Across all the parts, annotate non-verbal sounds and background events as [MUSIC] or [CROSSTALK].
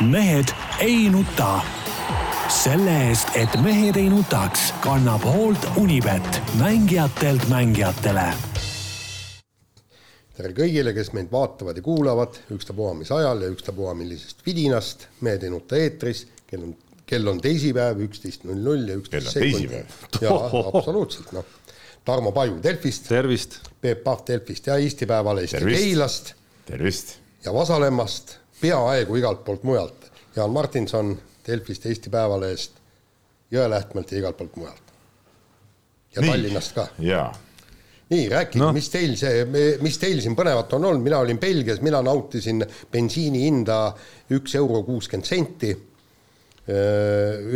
mehed ei nuta. selle eest, et mehed ei nutaks, kannab hoolt Unibet, mängijatelt mängijatele. tere kõigile, kes meid vaatavad ja kuulavad, ükstapuha mis ajal ja ükstapuha millisest vidinast, Mehed ei nuta eetris, kell on, kell on teisipäev, üksteist null null ja üksteist sekundit. jaa, absoluutselt, noh. Tarmo Paju Delfist. Peep Pahv Delfist ja Eesti Päevalehest ja Keilast. tervist. ja Vasalemmast, peaaegu igalt poolt mujalt. Jaan Martinson Delfist, Eesti Päevalehest, Jõelähtmelt ja igalt poolt mujalt. ja Nii. Tallinnast ka. jaa, nii, rääkige no. Mis teil see, mis teil siin põnevat on olnud, mina olin Belgias, mina nautisin bensiini hinda üks euro kuuskümmend senti.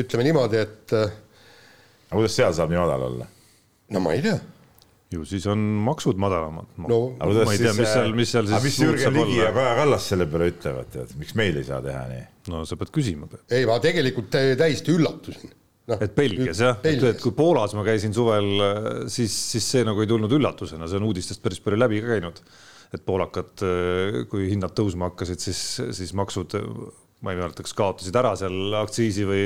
ütleme niimoodi, et aga kuidas seal saab nii madal olla? no ma ei tea, ju siis on maksud madalamad. no aga kuidas ma ei tea, mis seal, mis seal siis mis Jürgen Ligi ja Kaja Kallas selle peale ütlevad, tead, miks meil ei saa teha nii? no sa pead küsima. ei ma tegelikult tä- täiesti üllatusin no,. et Belgias jah, et, et kui Poolas ma käisin suvel, siis, siis see nagu ei tulnud üllatusena, see on uudistest päris palju läbi ka käinud. et poolakad, kui hinnad tõusma hakkasid, siis, siis maksud, ma ei mäleta, kas kaotasid ära seal aktsiisi või,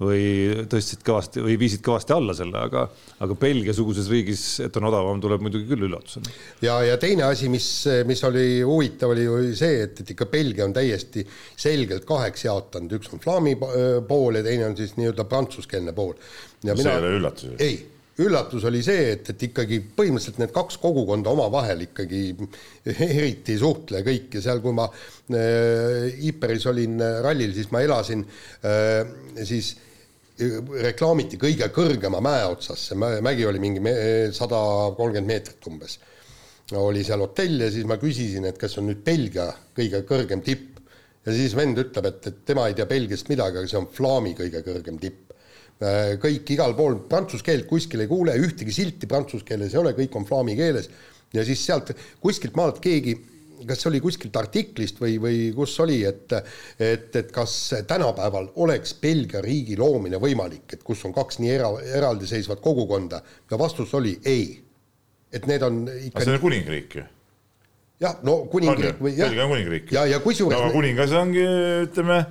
või tõstsid kõvasti või viisid kõvasti alla selle, aga, aga Belgia-suguses riigis, et on odavam, tuleb muidugi küll üllatusena. ja, ja teine asi, mis, mis oli huvitav, oli ju see, et, et ikka Belgia on täiesti selgelt kaheks jaotanud, üks on flaami po- pool ja teine on siis nii-öelda prantsuskeelne pool. see ei ole üllatus ju. ei, üllatus oli see, et, et ikkagi põhimõtteliselt need kaks kogukonda omavahel ikkagi eriti ei suhtle kõik ja seal, kui ma äh, Iperis olin äh, rallil, siis ma elasin äh, siis äh, reklaamiti kõige kõrgema mäe otsas, see mä- mägi oli mingi sada kolmkümmend meetrit umbes. oli seal hotell ja siis ma küsisin, et kas on nüüd Belgia kõige kõrgem tipp ja siis vend ütleb, et, et tema ei tea Belgiast midagi, aga see on Flaami kõige kõrgem tipp. Kõik igal pool prantsuse keelt kuskil ei kuule, ühtegi silti prantsuse keeles ei ole, kõik on flaami keeles ja siis sealt kuskilt maalt keegi kas see oli kuskilt artiklist või, või kus oli, et et, et kas tänapäeval oleks Belgia riigi loomine võimalik, et kus on kaks nii era, eraldiseisvat kogukonda ja vastus oli ei. et need on ikka see on kuningriik ju. jah, no kuningriik või jah Belgia on kuningriik. ja, ja kusjuures aga kuningas ongi, ütleme,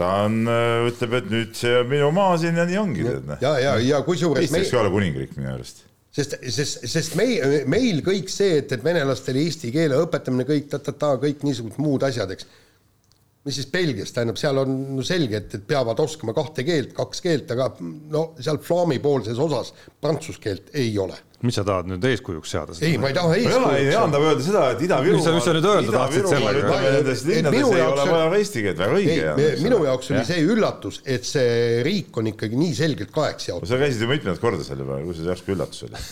ta on, ütleb, et nüüd see on minu maa siin ja nii ongi, noh. ja, ja, ja kusjuures Eesti võiks ka olla kuningriik minu arust. sest, sest, sest meil, meil kõik see, et, et venelastele eesti keele õpetamine kõik ta-ta-ta, kõik niisugused muud asjad, eks. mis siis Belgias, tähendab, seal on no selge, et, et peavad oskama kahte keelt, kaks keelt, aga no seal flaami poolses osas prantsuse keelt ei ole. Mis sa tahad nüüd eeskujuks seada? ei, ma ei taha ei ole, ei Jaan tahab öelda seda, et Mis sa- mis sa nüüd öelda tahtsid sellega? Nendes linnades minu ei jaoks ole vaja eesti keelt, väga õige ei, minu jaoks oli see üllatus, et see riik on ikkagi nii selgelt kaheks jaotatud. sa käisid ju mitmendat korda seal juba, kus see järsku üllatus oli?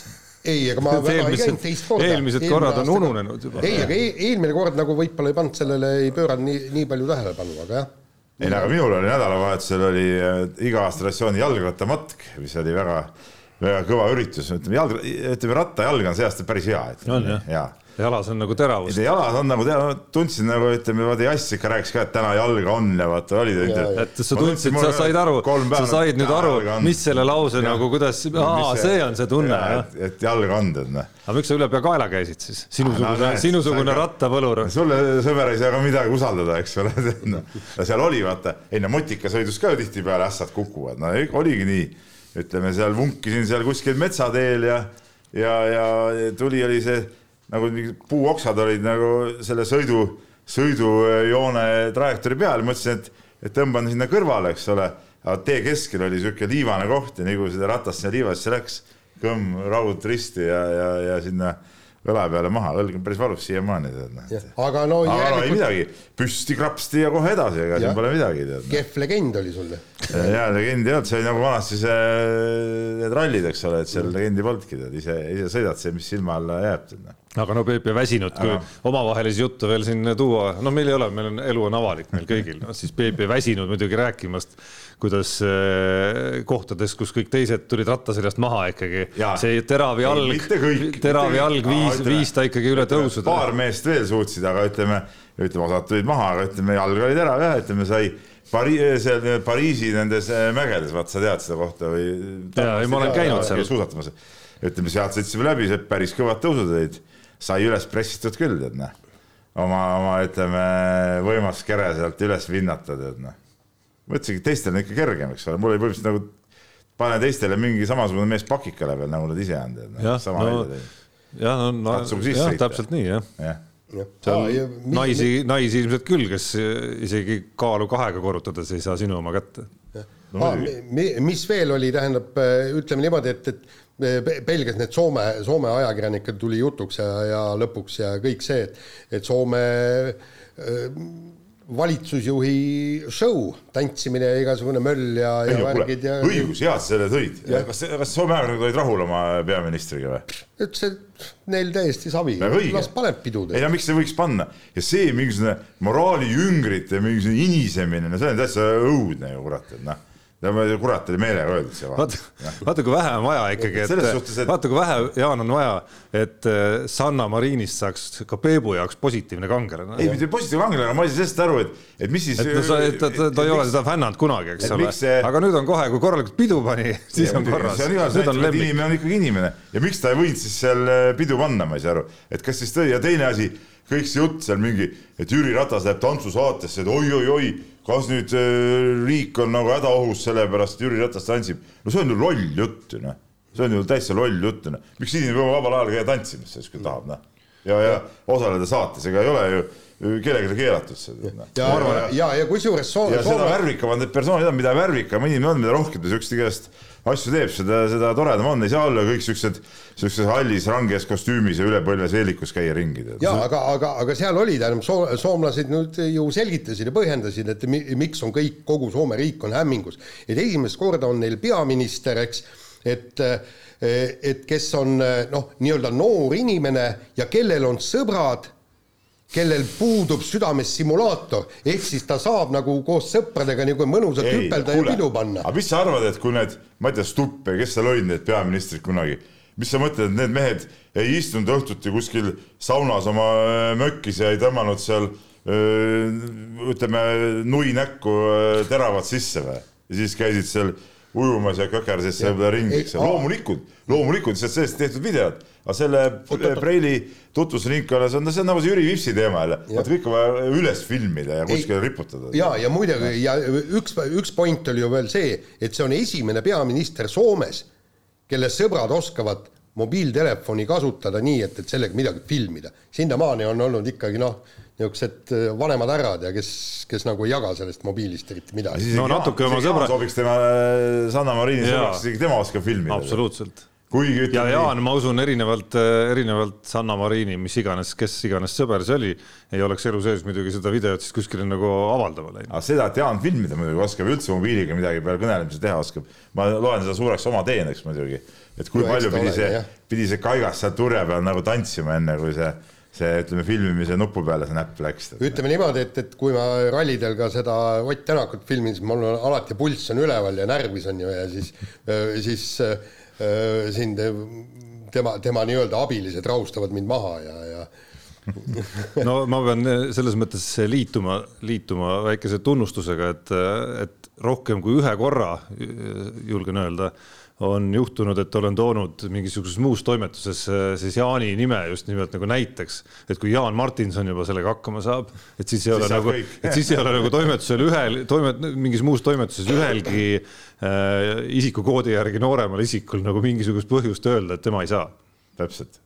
ei, aga ma [LAUGHS] väga ei käinud eelmised teist, korda. eelmised korrad on ununenud juba. ei, aga e- eelmine kord nagu võib-olla ei pannud sellele, ei pööranud nii, nii palju tähelepanu, aga jah. ei no aga minul oli nädalavahetusel oli äh, iga-aastase traditsiooni jalgrattamatk, mis oli väga, väga kõva üritus, ütleme jalg, ütleme rattajalg on see aasta päris hea, On, ütleme jah. ja jalas on nagu teravus. see jalas on nagu tead, tundsin nagu ütleme, vaata Jass ikka rääkis ka, et täna jalga on ja vaata oli ta ja. et sa tundsid, sa said aru, sa said nüüd aru, mis selle lause nagu, kuidas, aa, see on see tunne, et, et jalga on tead noh. aga miks sa üle pea kaela käisid siis? sinusugune näed,, sinusugune sa- rattapõlur. sulle, sõber, ei saa ka midagi usaldada, eks ole [LAUGHS] no,. seal oli vaata, ei no motikasõidus ka ju tihtipeale ässad kukuvad, no ei- oligi nii, ütleme seal vunkisin seal kuskil metsateel ja, ja, ja tuli oli see nagu mingid puuoksad olid nagu selle sõidu, sõidujoone trajektoori peal, mõtlesin, et, et tõmban sinna kõrvale, eks ole, aga tee keskel oli sihuke liivane koht ja nii kui seda ratast sinna liivasse läks, kõmm raud risti ja, ja, ja sinna õla peale maha, õlg on päris valus siiamaani tead noh. aga no aga no ei järelikult midagi, püsti krapsti ja kohe edasi, ega siin pole midagi tead. kehv legend oli sul. ja legend ei olnud, see oli nagu vanasti see need rallid, eks ole, et seal legendi polnudki tead, ise, ise sõidad see, mis silma alla jääb tead noh. aga no Peep ja väsinud, kui omavahelisi jutte veel siin tuua, no meil ei ole, meil on, elu on avalik meil kõigil, noh siis Peep ja väsinud muidugi rääkimast, kuidas äh, kohtades, kus kõik teised tulid ratta seljast maha ikkagi, see teravi Ei, alg mitte kõik,, teravi mitte alg kõik. viis viis ta ikkagi üle tõusuda. paar meest veel suutsid, aga ütleme, ütleme osad tulid maha, aga ütleme jalg oli terav jah, ütleme sai Pari-, seal Pariisi nendes äh, mägedes, vaat sa tead seda kohta või? Jaa, ei, ma olen käinud seal. suusatamas, ütleme sealt sõitsime läbi, päris kõvad tõusud olid, sai üles pressitud küll tead noh. oma, oma ütleme võimas kere sealt üles vinnata tead noh mõtlesingi, et teistel on ikka kergem, eks ole, mul oli põhimõtteliselt nagu pane teistele mingi samasugune mees pakikale veel, nagu nad ise on teinud. jah, no, jah, no, no jah, täpselt nii jah ja. Ja. seal ja, naisi, naisi ilmselt küll, kes isegi kaalu kahega korrutades ei saa sinu oma kätte. No, ah, mis veel oli, tähendab, ütleme niimoodi, et, et Belgias need Soome, Soome ajakirjanikel tuli jutuks ja, ja lõpuks ja kõik see, et, et Soome valitsusjuhi show, tantsimine ja igasugune möll ja, ja värgid ja. õigus, hea, sa selle tõid. kas, kas Soome ajakirjanikud olid rahul oma peaministriga või? ütles, et neil täiesti savi, las paneb pidu. ei no miks ei võiks panna ja see mingisugune moraaliüngrite mingisugune inisemine, no see on täitsa õudne ju kurat, et noh kurat oli meelega öeldud see vaata, vaata kui vähe on vaja ikkagi, et, et vaata kui vähe, Jaan, on vaja, et äh, Sanna Marinist saaks ka Peebu jaoks positiivne kangelane. ei, mitte positiivne kangelane, ma ei saa sellest aru, et, et mis siis. et no sa, et ta, ta, ta ei ole seda fännanud kunagi, eks ole see..., aga nüüd on kohe, kui korralikult pidu pani, siis ja, on korras. inimene on ikkagi inimene ja miks ta ei võinud siis seal äh, pidu panna, ma ei saa aru, et kas siis tõi ja teine asi, kõik see jutt seal mingi, et Jüri Ratas läheb tantsusaatesse, et oi-oi-oi kas nüüd äh, riik on nagu hädaohus sellepärast, Jüri Ratas tantsib, no see on ju loll jutt ju noh, see on ju täitsa loll jutt noh, miks inimene peab vabal ajal käia tantsimas siis, kui tahab noh, ja, ja osaleda saates, ega ei ole ju kellelegi keelatud seda. Noh. ja, ja, ja, ja kusjuures ja seda värvikamad need persoonid on, mida värvikam inimene on, mida rohkem ta siukest igast asju teeb, seda, seda toredam on, ei saa olla kõik siuksed, siukses hallis ranges kostüümis ja üle põlve seelikus käia ringi. ja aga, aga, aga seal oli, tähendab soo,, soomlased nüüd ju selgitasid ja põhjendasid, et mi, miks on kõik, kogu Soome riik on hämmingus. et esimest korda on neil peaminister, eks, et et kes on noh, nii-öelda noor inimene ja kellel on sõbrad kellel puudub südames simulaator, ehk siis ta saab nagu koos sõpradega nagu mõnusalt hüpelda ja pidu panna. aga mis sa arvad, et kui need, ma ei tea, Stupp ja kes seal olid, need peaministrid kunagi, mis sa mõtled, et need mehed ei istunud õhtuti kuskil saunas oma äh, mökkis ja ei tõmmanud seal äh, ütleme, nui näkku äh, teravat sisse või? ja siis käisid seal ujumas ja kökerses seal ringi, eks ju, loomulikult, loomulikult, sest sellest tehtud videod. Aga selle Preili tutvusringkonnas on, see on nagu see Jüri Vipsi teema jälle, vaata kõik on vaja üles filmida ja kuskile riputada. ja, ja muidugi ja üks, üks point oli ju veel see, et see on esimene peaminister Soomes, kelle sõbrad oskavad mobiiltelefoni kasutada nii, et, et sellega midagi filmida. sinnamaani on olnud ikkagi noh, niisugused äh, vanemad härrad ja kes, kes nagu ei jaga sellest mobiilist eriti midagi. no natuke oma sõbra. sobiks tema äh, Sanna Marini sõbraks, isegi tema oskab filmida. absoluutselt kuigi ütleme. ja Jaan, ma usun erinevalt, äh, erinevalt Sanna Marini, mis iganes, kes iganes sõber see oli, ei oleks elu sees muidugi seda videot siis kuskile nagu avaldama läinud. aga seda, et Jaan filmida muidugi oskab, üldse mobiiliga midagi peale kõnelemise teha oskab, ma loen seda suureks oma teeneks muidugi. et kui no, palju pidi see, pidi see kaigas seal turje peal nagu tantsima, enne kui see see, ütleme, filmimise nupu peale see näpp läks. ütleme niimoodi, et, et kui ma rallidel ka seda Ott Tänakut filmin, siis mul on alati pulss on üleval ja närvis on ju ja siis, siis Äh, siin tema, tema nii-öelda abilised rahustavad mind maha ja, ja [LAUGHS] no ma pean selles mõttes liituma, liituma väikese tunnustusega, et, et rohkem kui ühe korra, julgen öelda, on juhtunud, et olen toonud mingisuguses muus toimetuses äh, siis Jaani nime just nimelt nagu näiteks, et kui Jaan Martinson juba sellega hakkama saab, et siis ei ole siis nagu, et siis ei ole nagu toimetusel ühel, toimet-, mingis muus toimetuses ühelgi äh, isikukoodi järgi nooremal isikul nagu mingisugust põhjust öelda, et tema ei saa. täpselt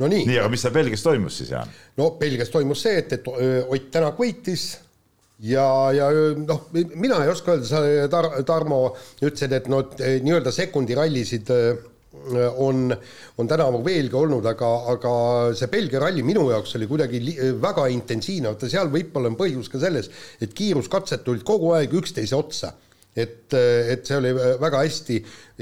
no nii. nii, aga mis seal Belgias toimus siis, Jaan? no Belgias toimus see, et, et Ott Tänak võitis ja, ja noh, mina ei oska öelda, sa Tar-, Tarmo ütlesid, et noh, nii-öelda sekundirallisid äh, on, on tänavu veelgi olnud, aga, aga see Belgia ralli minu jaoks oli kuidagi väga intensiivne, vaata seal võib-olla on põhjus ka selles, et kiiruskatsed tulid kogu aeg üksteise otsa. et, et see oli väga hästi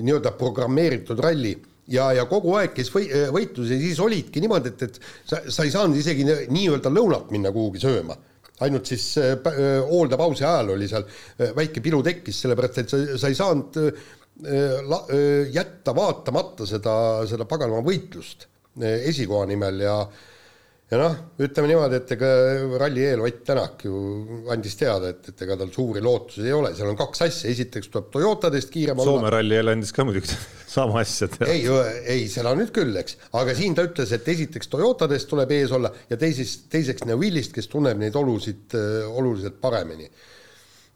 nii-öelda programmeeritud ralli. Ja, ja kogu aeg käis või, võitlus ja siis olidki niimoodi, et, et sa, sa ei saanud isegi nii-öelda lõunat minna kuhugi sööma ainult siis äh, äh, hooldepausi ajal oli seal äh, väike pilu tekkis, sellepärast et sa, sa ei saanud la, jätta vaatamata seda, seda paganama võitlust esikoha nimel ja ja noh, ütleme niimoodi, et ega ralli eel Ott Tänak ju andis teada, et, et ega tal suuri lootusi ei ole, seal on kaks asja, esiteks tuleb Toyotadest kiirem olla. Soome ralli eel andis ka muidugi [LAUGHS] sama asja teada. ei, ei seda nüüd küll, eks, aga siin ta ütles, et esiteks Toyotadest tuleb ees olla ja teises, teiseks Neuillist, kes tunneb neid olusid oluliselt paremini.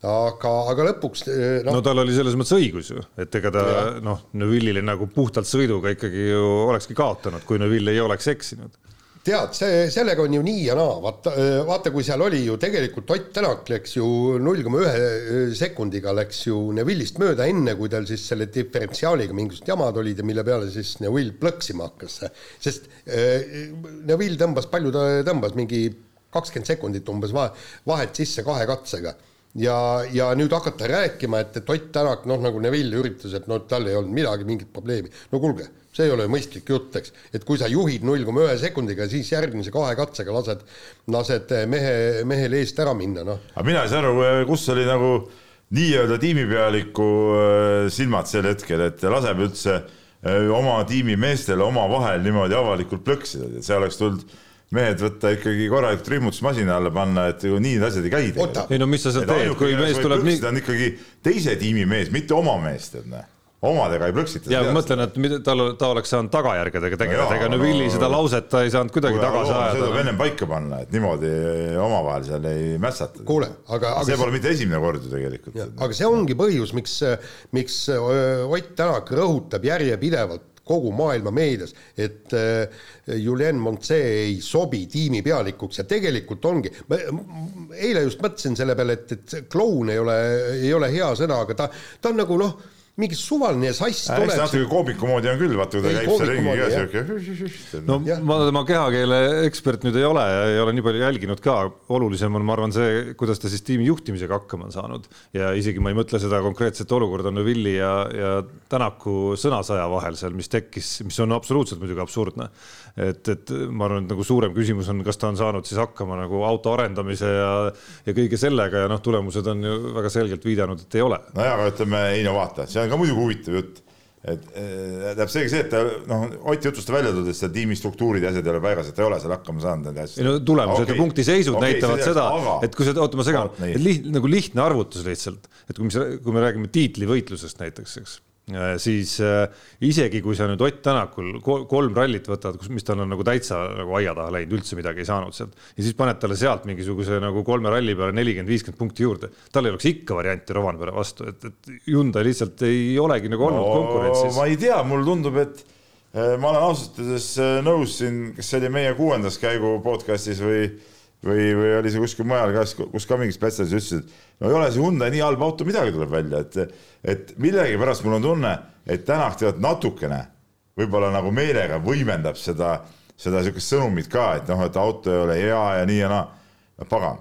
Aga, aga lõpuks noh no, no tal oli selles mõttes õigus ju, et ega ta noh, Neville'ile nagu puhtalt sõiduga ikkagi ju olekski kaotanud, kui Neville ei oleks eksinud tead, see, sellega on ju nii ja naa, vaata, vaata, kui seal oli ju tegelikult Ott Tänak läks ju null koma ühe sekundiga läks ju Neville'ist mööda, enne kui tal siis selle diferentsiaaliga mingisugused jamad olid ja mille peale siis Neville plõksima hakkas. sest äh, Neville tõmbas, palju ta tõmbas, mingi kakskümmend sekundit umbes vahe, vahet sisse kahe katsega. Ja, ja nüüd hakata rääkima, et, et Ott Tänak, noh nagu Neville üritas, et noh, tal ei olnud midagi, mingit probleemi, no kuulge see ei ole mõistlik jutt, eks, et kui sa juhid null koma ühe sekundiga, siis järgmise kahe katsega lased, lased mehe, mehel eest ära minna, noh. aga mina ei saa aru, kus oli nagu nii-öelda tiimipealiku äh, silmad sel hetkel, et laseb üldse oma tiimi meestele omavahel niimoodi avalikult plõksida, et see oleks tulnud mehed võtta ikkagi korralikult rihmutusmasina alla panna, et ju nii need asjad ei käi. ei no mis sa seal teed, kui mees tuleb nii. ta on ikkagi teise tiimi mees, mitte oma mees, tead näe omadega ei plõksita. ja ma mõtlen, et mida, tal, ta oleks saanud tagajärgedega tegeleda, ega Neville'i seda lauset ta ei saanud kuidagi tagasi ajada. seda tuleb ennem paika panna, et niimoodi omavahel seal ei mässata. kuule, aga, aga see pole mitte esimene kord ju tegelikult. aga see ongi põhjus, miks, miks Ott Tänak rõhutab järjepidevalt kogu maailma meedias, et Julien Montse ei sobi tiimipealikuks ja tegelikult ongi, ma eile just mõtlesin selle peale, et, et kloun ei ole, ei ole hea sõna, aga ta, ta on nagu noh mingi suvaline sass tuleb. eks natuke koomiku moodi on küll, vaata kui ta käib seal ringi ka siuke. no ja. ma tema kehakeele ekspert nüüd ei ole ja ei ole nii palju jälginud ka, olulisem on, ma arvan, see, kuidas ta siis tiimi juhtimisega hakkama on saanud ja isegi ma ei mõtle seda konkreetset olukorda Neville'i ja, ja Tänaku sõnasaja vahel seal, mis tekkis, mis on absoluutselt muidugi absurdne. Et, et ma arvan, et nagu suurem küsimus on, kas ta on saanud siis hakkama nagu auto arendamise ja, ja kõige sellega ja noh, tulemused on ju väga selgelt viidanud, et ei ole. nojah, aga ütleme, ei no vaata, see on ka muidugi huvitav jutt et tähendab seegi see, et ta noh, Ott jutus ta välja tulles, seal tiimi struktuurid ja asjad ei ole paigas, et ta ei ole seal hakkama saanud nende asjadega. ei no tulemused okay. ja punktiseisud okay, näitavad seda, et kui sa, oota ma segan, et liht, nagu lihtne arvutus lihtsalt, et kui me, kui me räägime tiitlivõitlusest näiteks, eks siis äh, isegi kui sa nüüd Ott Tänakul kolm rallit võtad, kus, mis tal on nagu täitsa nagu aia taha läinud, üldse midagi ei saanud sealt ja siis paned talle sealt mingisuguse nagu kolme ralli peale nelikümmend, viiskümmend punkti juurde, tal ei oleks ikka varianti Rovanpere vastu, et, et Hyundai lihtsalt ei olegi nagu olnud no, konkurentsis. ma ei tea, mulle tundub, et äh, ma olen ausalt öeldes nõus siin, kas see oli meie kuuendas käigu podcast'is või või, või oli see kuskil mujal ka, kus ka mingid spetsialistid ütlesid, et no ei ole see Hyundai nii halb auto, midagi tuleb välja, et, et millegipärast mul on tunne, et Tänak tead natukene võib-olla nagu meelega võimendab seda, seda niisugust sõnumit ka, et noh, et auto ei ole hea ja nii ja naa. no pagan,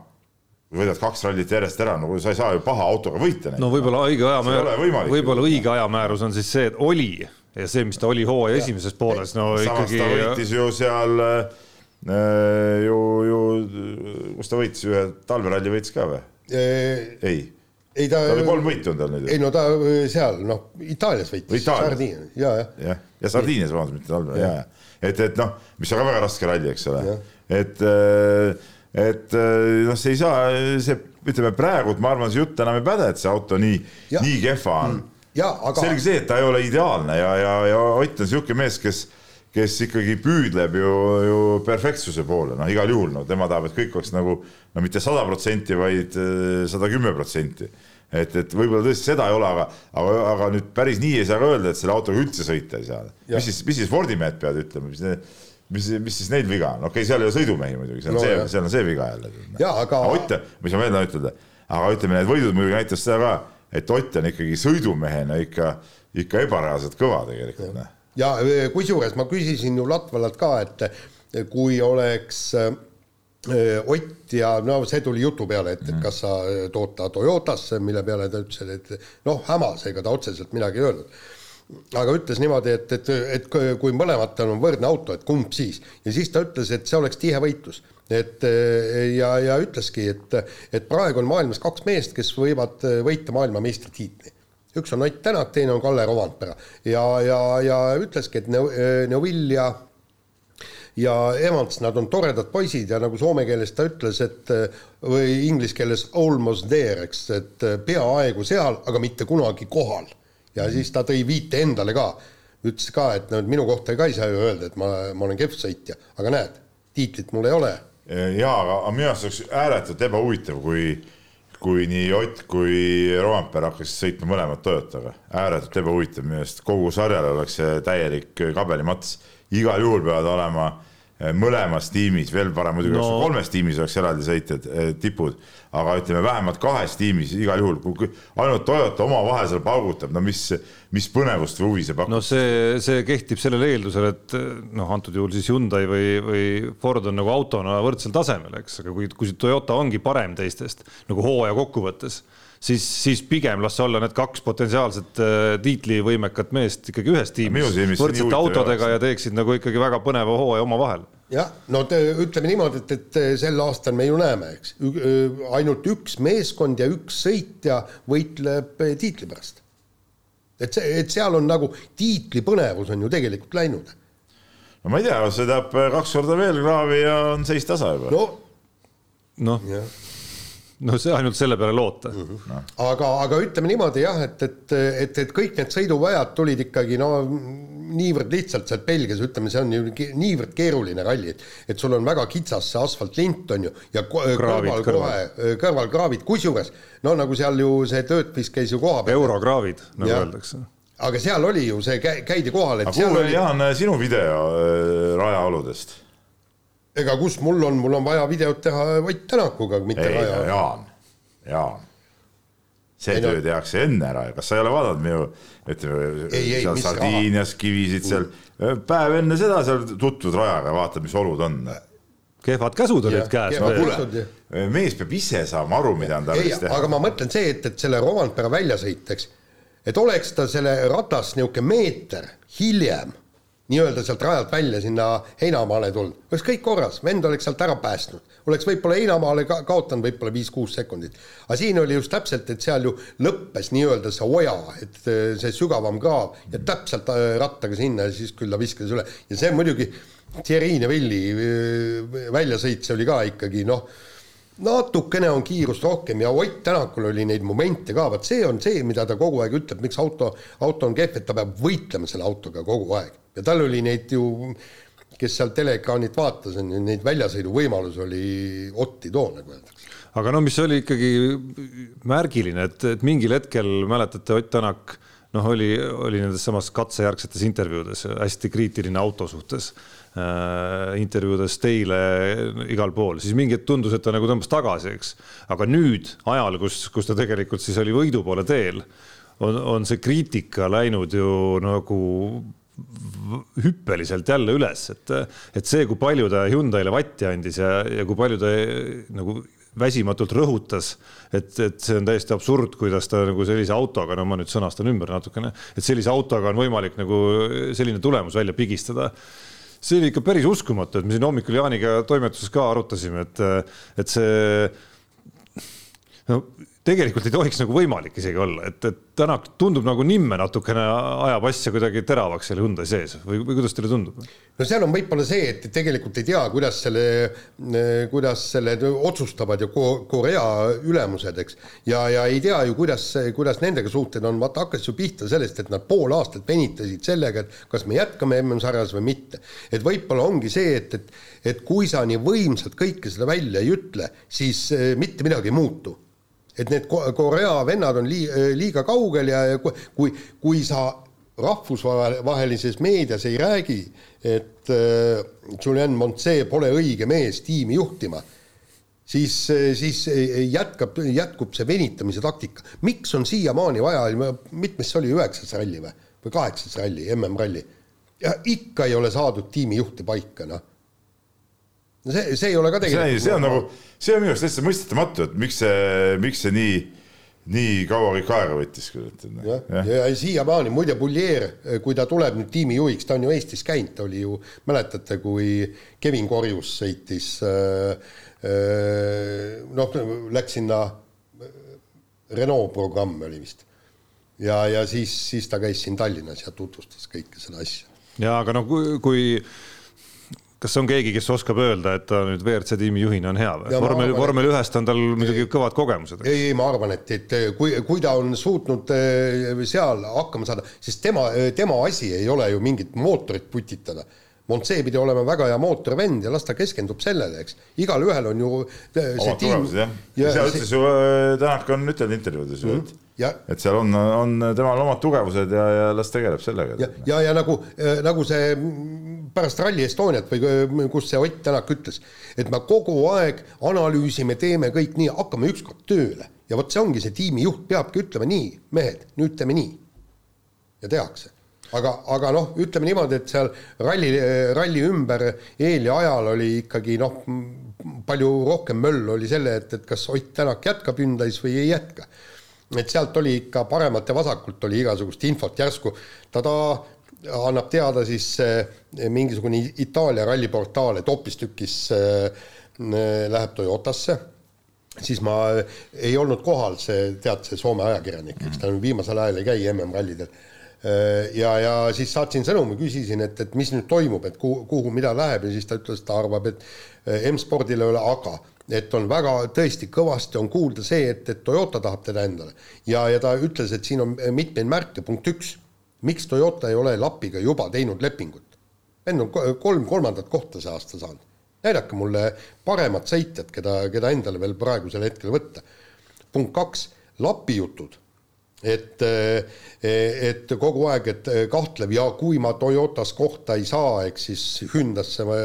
võidad kaks rallit järjest ära, no sa ei saa ju paha autoga võita. no võib-olla õige ajamäär, võib-olla õige ajamäärus on siis see, et oli ja see, mis ta oli hooaja esimeses pooles, no Samas ikkagi. ta võitis ju seal Äh, ju, ju, kus ta võitis, ühe talveralli võitis ka või? ei ei ta. ta oli kolm võitu on tal nüüd. ei no ta äh, seal noh, Itaalias võitis. Sardiinias, ja, ja. jah, ja Sardiinias vabandust, mitte talvel, ja, ja. et, et noh, mis on ka väga raske ralli, eks ole. et, äh, et noh, see ei saa, see ütleme praegult ma arvan, see jutt enam ei päde, et see auto nii, nii kehva on mm.. Aga... selge see, et ta ei ole ideaalne ja, ja, ja Ott on niisugune mees, kes kes ikkagi püüdleb ju, ju perfektsuse poole, noh, igal juhul, no tema tahab, et kõik oleks nagu no mitte sada protsenti, vaid äh, sada kümme protsenti. et, et võib-olla tõesti seda ei ole, aga, aga, aga nüüd päris nii ei saa ka öelda, et selle autoga üldse sõita ei saa. mis siis, mis siis Fordi mehed peavad ütlema, mis need, mis, mis siis neil viga on, okei okay,, seal ei ole sõidumehi muidugi, see on no, see, seal on see viga jälle. aga Ott, mis ma veel tahan ütelda, aga ütleme, need võidud muidugi näitas seda ka, et Ott on ikkagi sõidumehena ikka, ikka ebareaalselt kõva tegelikult, noh ja e, kusjuures ma küsisin ju Latvalalt ka, et e, kui oleks e, Ott ja no see tuli jutu peale, et, et kas sa tood ta Toyotasse, mille peale ta ütles, et noh, hämas, ega ta otseselt midagi ei öelnud. aga ütles niimoodi, et, et, et kui mõlematel on võrdne auto, et kumb siis. ja siis ta ütles, et see oleks tihe võitlus. et ja, ja ütleski, et, et praegu on maailmas kaks meest, kes võivad võita maailmameistritiitli üks on Ott Tänak, teine on Kalle Rovandpera ja, ja, ja ütleski, et Neuvill ja ja Evans, nad on toredad poisid ja nagu soome keeles ta ütles, et või inglise keeles almost there, eks, et peaaegu seal, aga mitte kunagi kohal. ja siis ta tõi viite endale ka, ütles ka, et no minu kohta ka ei saa ju öelda, et ma, ma olen kehv sõitja, aga näed, tiitlit mul ei ole. jaa, aga minu arust oleks ääretult ebahuvitav, kui kui nii Ott kui Rompere hakkasid sõitma mõlemad Toyotaga, ääretult ebahuvitav minu arust, kogu sarjal oleks see täielik kabelimats. igal juhul peavad olema mõlemas tiimis, veel parem muidugi no. kolmes tiimis oleks eraldi sõitjad, eh, tipud, aga ütleme vähemalt kahes tiimis igal juhul, kui ainult Toyota omavahel seal paugutab, no mis, mis põnevust või huvi see pakub? no see, see kehtib sellel eeldusel, et noh, antud juhul siis Hyundai või, või Ford on nagu autona võrdsel tasemel, eks, aga kui, kui Toyota ongi parem teistest nagu hooaja kokkuvõttes siis, siis pigem las olla need kaks potentsiaalset äh, tiitlivõimekat meest ikkagi ühes tiimis. Võrdsete autodega ja teeksid nagu ikkagi väga põneva hooaja omavahel. Jah, no te, ütleme niimoodi, et, et sel aastal me ju näeme, eks, ainult üks meeskond ja üks sõitja võitleb äh, tiitli pärast. et see, et seal on nagu tiitli põnevus on ju tegelikult läinud. no ma ei tea, see tähendab kaks korda veel kraavi ja on seis tasa juba. no. Noh no see ainult selle peale loota mm. -hmm. No. aga, aga ütleme niimoodi jah, et, et, et, et kõik need sõiduväjad tulid ikkagi no niivõrd lihtsalt sealt Belgias, ütleme, see on ju niivõrd keeruline ralli, et et sul on väga kitsas see asfaltlint on ju ja kõrval kohe kõrvalkraavid, kusjuures no nagu seal ju see töötvis käis ju koha peal. eurokraavid, nagu ja. öeldakse aga seal oli ju see, käidi kohal, et aga kuhu oli Jaan sinu video äh, rajaoludest? Ega kus mul on, mul on vaja videot teha Ott Tänakuga, mitte ei, Raja. Jaan, Jaan, see ei, töö no. tehakse enne ära ja kas sa ei ole vaadanud minu, ütleme, seal Sardiinias kivisid seal, päev enne seda seal tutvud Rajaga, vaatad, mis olud on. kehvad käsud olid käes. mees peab ise saama aru, mida on tarvis teha. aga ma mõtlen see, et, et selle Rovanpera väljasõit, eks, et oleks ta selle ratast niisugune meeter hiljem nii-öelda sealt rajalt välja sinna heinamaale tulnud, oleks kõik korras, vend oleks sealt ära päästnud. oleks võib-olla heinamaale ka kaotanud võib-olla viis-kuus sekundit. aga siin oli just täpselt, et seal ju lõppes nii-öelda see oja, et äh, see sügavam kraav ja täpselt äh, rattaga sinna ja siis küll ta viskas üle ja see muidugi Thierry Neville'i äh, väljasõit, see oli ka ikkagi noh, natukene on kiirust rohkem ja Ott Tänakul oli neid momente ka, vot see on see, mida ta kogu aeg ütleb, miks auto, auto on kehv, et ta peab võitlema selle autoga kogu aeg ja tal oli neid ju, kes seal teleekraanilt vaatas, on ju neid väljasõiduvõimalusi oli otti too, nagu öeldakse. aga no mis oli ikkagi märgiline, et, et mingil hetkel mäletate, Ott Tänak noh, oli, oli nendes samas katsejärgsetes intervjuudes hästi kriitiline auto suhtes äh,. intervjuudes teile igal pool, siis mingi hetk tundus, et ta nagu tõmbas tagasi, eks. aga nüüd ajal, kus, kus ta tegelikult siis oli võidu poole teel, on, on see kriitika läinud ju nagu hüppeliselt jälle üles, et, et see, kui palju ta Hyundai'le vatti andis ja, ja kui palju ta nagu väsimatult rõhutas, et, et see on täiesti absurd, kuidas ta nagu sellise autoga, no ma nüüd sõnastan ümber natukene, et sellise autoga on võimalik nagu selline tulemus välja pigistada. See oli ikka päris uskumatu, et me siin hommikul Jaaniga toimetuses ka arutasime, et, et see no tegelikult ei tohiks nagu võimalik isegi olla, et, et Tänak tundub nagu nimme natukene ajab asja kuidagi teravaks seal Hyundai sees või, või kuidas teile tundub? no seal on võib-olla see, et tegelikult ei tea, kuidas selle, kuidas selle otsustavad ju Korea ülemused, eks. ja, ja ei tea ju, kuidas, kuidas nendega suhted on, vaata hakkas ju pihta sellest, et nad pool aastat venitasid sellega, et kas me jätkame MM-sarjas või mitte. et võib-olla ongi see, et, et, et kui sa nii võimsalt kõike seda välja ei ütle, siis eh, mitte midagi ei muutu et need Korea vennad on lii-, liiga kaugel ja, ja kui, kui sa rahvusvahelises meedias ei räägi, et äh, Julien Montse pole õige mees tiimi juhtima, siis, siis jätkab, jätkub see venitamise taktika. miks on siiamaani vaja, mitmes see oli, üheksas ralli või, või kaheksas ralli, MM-ralli? ja ikka ei ole saadud tiimijuhti paika, noh no see, see ei ole ka tegelikult. see on nagu, see on minu arust täitsa mõistetamatu, et miks see, miks see nii, nii kaua kõik aega võttis küll. jah, ja, ja, ja siiamaani, muide, Bullier, kui ta tuleb nüüd tiimijuhiks, ta on ju Eestis käinud, ta oli ju, mäletate, kui Kevin Korjus sõitis äh, äh, noh, läks sinna, Renault programm oli vist. ja, ja siis, siis ta käis siin Tallinnas ja tutvustas kõike seda asja. ja aga no kui, kui kas on keegi, kes oskab öelda, et ta nüüd WRC tiimi juhina on hea või? vormel, vormel ühest on tal muidugi kõvad kogemused. ei, ei, ma arvan, et, et kui, kui ta on suutnud eh, seal hakkama saada, sest tema, tema asi ei ole ju mingit mootorit putitada. Montsee pidi olema väga hea mootorvend ja las ta keskendub sellele, eks. igalühel on ju omad tugevused jah ja, ja seda ütles ju äh, Tänak on ütelnud intervjuudes ju mm, -hmm. et, ja, et seal on, on temal omad tugevused ja, ja las tegeleb sellega. ja, ja, ja nagu, nagu see pärast Rally Estoniat või kus see Ott Tänak ütles, et me kogu aeg analüüsime, teeme kõik nii, hakkame ükskord tööle ja vot see ongi see tiimijuht peabki ütlema nii, mehed, nüüd teeme nii. ja tehakse aga, aga noh, ütleme niimoodi, et seal ralli, ralli ümber eel ja ajal oli ikkagi noh, palju rohkem möll oli selle, et, et kas Ott Tänak jätkab Hyundai's või ei jätka. et sealt oli ikka paremalt ja vasakult oli igasugust infot, järsku ta, ta annab teada siis eh, mingisugune Itaalia ralliportaal, et hoopistükkis eh, läheb Toyotasse. Siis ma ei olnud kohal, see tead, see Soome ajakirjanik, eks ta viimasel ajal ei käi MM-rallidel ja, ja siis saatsin sõnumi, küsisin, et, et mis nüüd toimub, et kuhu, kuhu, mida läheb ja siis ta ütles, et ta arvab, et M-spordil ei ole aga, et on väga tõesti kõvasti on kuulda see, et, et Toyota tahab teda endale. Ja, ja ta ütles, et siin on mitmeid märke, punkt üks, miks Toyota ei ole Lapiga juba teinud lepingut? vend on kolm kolmandat kohta see aasta saanud. näidake mulle paremat sõitjat, keda, keda endale veel praegusel hetkel võtta. punkt kaks, Lapi jutud et, et kogu aeg, et kahtlev ja kui ma Toyotas kohta ei saa, eks siis Hyundai'sse ma,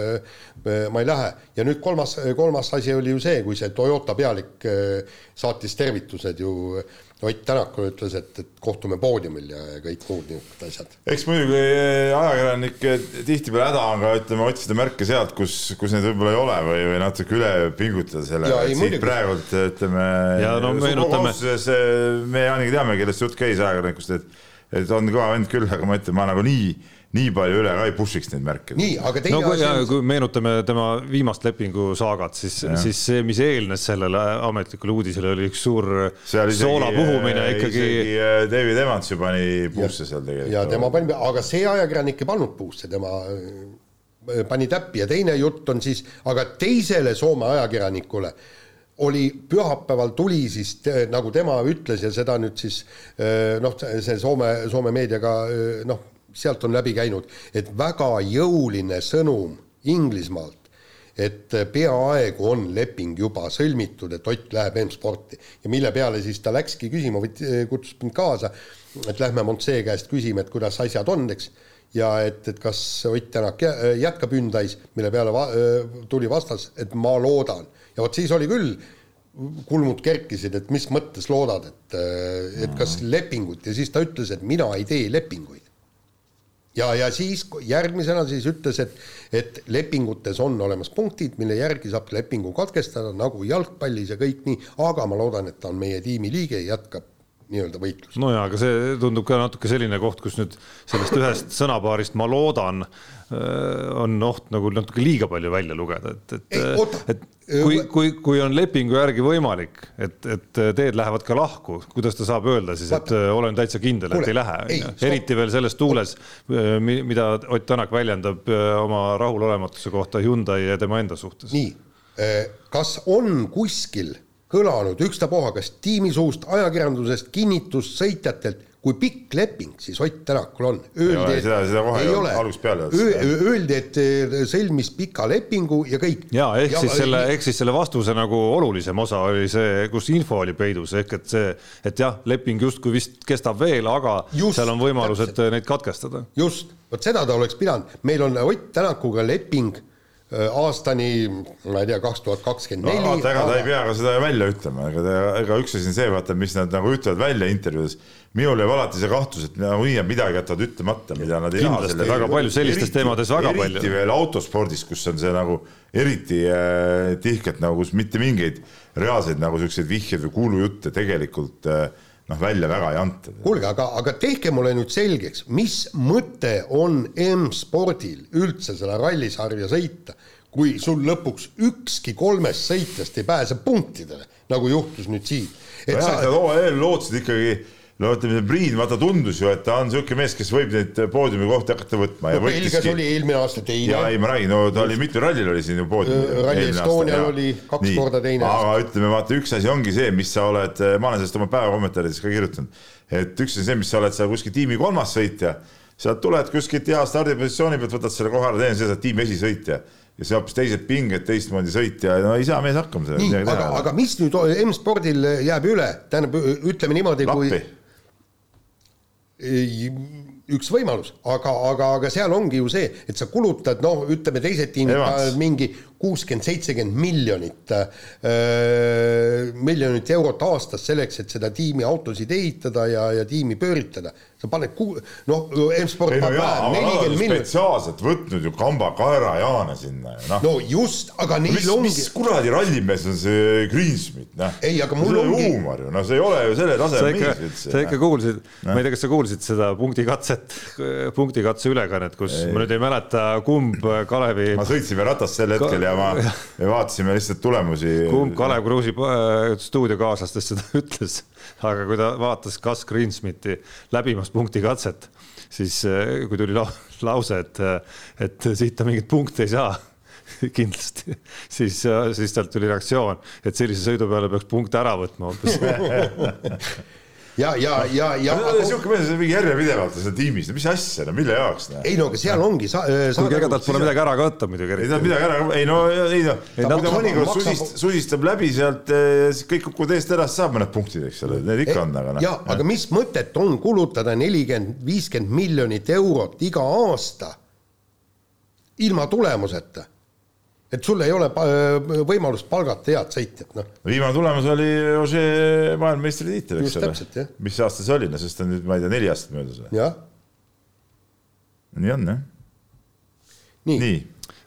ma ei lähe. ja nüüd kolmas, kolmas asi oli ju see, kui see Toyota pealik saatis tervitused ju Ott Tänakule ütles, et, et kohtume poodiumil ja kõik muud niisugused asjad. eks muidugi ajakirjanik tihtipeale häda on ka ütleme otsida märke sealt, kus, kus neid võib-olla ei ole või, või natuke üle pingutada sellega, et siit praegult ütleme. ja no meenutame. me Jaaniga teame, kellest jutt käis ajakirjanikust, et, et on kõva vend küll, aga ma ütlen, ma nagu nii palju üle ka ei push'iks neid märke. nii, aga teine no, asi on. kui meenutame tema viimast lepingusaagat, siis, siis see, mis eelnes sellele ametlikule uudisele, oli üks suur soola puhumine äh, ikkagi. isegi äh, David Evans ju pani puusse seal tegelikult. ja tema pani, aga see ajakirjanik ei pannud puusse, tema äh, pani täppi ja teine jutt on siis, aga teisele Soome ajakirjanikule oli pühapäeval tuli siis nagu tema ütles ja seda nüüd siis noh, see Soome, Soome meediaga noh sealt on läbi käinud, et väga jõuline sõnum Inglismaalt, et peaaegu on leping juba sõlmitud, et Ott läheb M-sporti. Ja mille peale siis ta läkski küsima kutsus mind kaasa, et lähme Montsee käest küsima, et kuidas asjad on, eks, ja et, et kas Ott Tänak jätkab Hyundai's, mille peale va tuli vastas, et ma loodan. ja vot siis oli küll kulmud kerkisid, et mis mõttes loodad, et, et kas lepingut. Ja siis ta ütles, et mina ei tee lepinguid ja, ja siis järgmisena siis ütles, et, et lepingutes on olemas punktid, mille järgi saab lepingu katkestada nagu jalgpallis ja kõik nii, aga ma loodan, et ta on meie tiimi liige ja jätkab nii-öelda võitlust. no ja, aga see tundub ka natuke selline koht, kus nüüd sellest ühest sõnapaarist ma loodan, äh, on oht nagu natuke liiga palju välja lugeda, et, et, et kui, kui, kui on lepingu järgi võimalik, et, et teed lähevad ka lahku, kuidas ta saab öelda siis, et Vaata. olen täitsa kindel, et ei lähe, eriti veel selles tuules, mida Ott Tänak väljendab oma rahulolematuse kohta Hyundai ja tema enda suhtes. nii, kas on kuskil kõlanud ükstapuha, kas tiimi suust, ajakirjandusest, kinnitust sõitjatelt, kui pikk leping siis Ott Tänakul on? Öeldi, kohe ei ole algusest peale. Öeldi, et eh, sõlmis pika lepingu ja kõik. ja ehk ja, siis selle, ehk siis selle vastuse nagu olulisem osa oli see, kus info oli peidus, ehk et see, et jah, leping justkui vist kestab veel, aga just, seal on võimalus, et neid katkestada. just, vot seda ta oleks pidanud, meil on Ott Tänakuga leping aastani, ma ei tea, kaks tuhat kakskümmend neli. vaata, ega ta ei pea ka seda välja ütlema, ega ta, ega üks asi on see, vaata, mis nad nagu ütlevad välja intervjuudes. minul jääb alati see kahtlus, et nagunii jääb midagi jätavad ütlemata, mida nad ei taha. väga palju sellistes eriti, teemades väga eriti palju. eriti veel autospordis, kus on see nagu eriti äh, tihkelt nagu, kus mitte mingeid reaalseid nagu siukseid vihjeid või kuulujutte tegelikult äh, noh, välja väga ei anta. kuulge, aga, aga tehke mulle nüüd selgeks, mis mõte on M-spordil üldse selle rallisarja sõita, kui sul lõpuks ükski kolmest sõitjast ei pääse punktidele, nagu juhtus nüüd siin. et sa lootsid ikkagi no ütleme, Priin, vaata tundus ju, et ta on niisugune mees, kes võib neid poodiumi kohti hakata võtma. no Belgias oli eelmine aasta teine. ja ei, ma räägin, no ta oli mitmel rallil oli siin ju poodiumil. Rally Estonial oli kaks Nii. korda teine. aga ütleme, vaata üks asi ongi see, mis sa oled, ma olen sellest oma päeva kommentaarides ka kirjutanud, et üks on see, mis sa oled seal kuskil tiimi kolmas sõitja sealt tuled kuskilt hea stardipositsiooni pealt, võtad selle koha ära, teen seda tiimi esisõitja ja see hoopis teised pinged, teistmoodi sõitja, no ei saa mees hakkama nii, aga, aga mis nüüd M-spordil jääb üle, tähendab, ütleme niimoodi, kui üks võimalus, aga, aga, aga seal ongi ju see, et sa kulutad, noh, ütleme teised tiimid panevad mingi kuuskümmend, seitsekümmend miljonit äh,, miljonit eurot aastas selleks, et seda tiimi autosid ehitada ja, ja tiimi pööritada. sa paned ku-, noh, M-sport paneb no nelikümmend miljonit. spetsiaalselt võtnud ju Kamba kaerajaane sinna ju noh. no just, aga neil mis, ongi. mis kuradi rallimees on see Greensmith, noh. ei, aga mul ongi. huumor ju, no see ei ole ju selle taseme mees üldse. sa ikka kuulsid, ma ei tea, kas sa kuulsid seda punktikatset, punktikatse ülekannet, kus ei. ma nüüd ei mäleta, kumb Kalevi. ma sõitsin veel ratast sel hetkel ja ma ja vaatasime lihtsalt tulemusi. kumb Kalev Kruusi stuudiokaaslastest seda [LAUGHS] ütles, aga kui ta vaatas Gus Greensmiti läbimast punktikatset, siis eh, kui tuli lause, et, et siit ta mingeid punkte ei saa [LAUGHS] kindlasti, siis, siis talt tuli reaktsioon, et sellise sõidu peale peaks punkte ära võtma hoopis [LAUGHS] ja, ja, ja, ja. sihuke mees on mingi järjepidevalt seal tiimis, mis asja, no mille jaoks? ei no aga seal ongi sa,. Kuigi ega talt pole midagi ära ka võtta muidugi. ei ta midagi ära, ei no, ei no, ta mõnikord susist, susistab läbi sealt, siis kõik kukuvad eest ära, siis saab mõned punktid, eks ole, need ikka on, aga noh. ja, aga mis mõtet on kulutada nelikümmend, viiskümmend miljonit eurot iga aasta ilma tulemuseta et sul ei ole võimalust palgata head sõitjat, noh. viimane tulemus oli Ožee maailmameistritiitel, eks ole. mis aasta see oli, no sest on nüüd, ma ei tea, neli aastat möödas või? nii on, jah. nii, nii..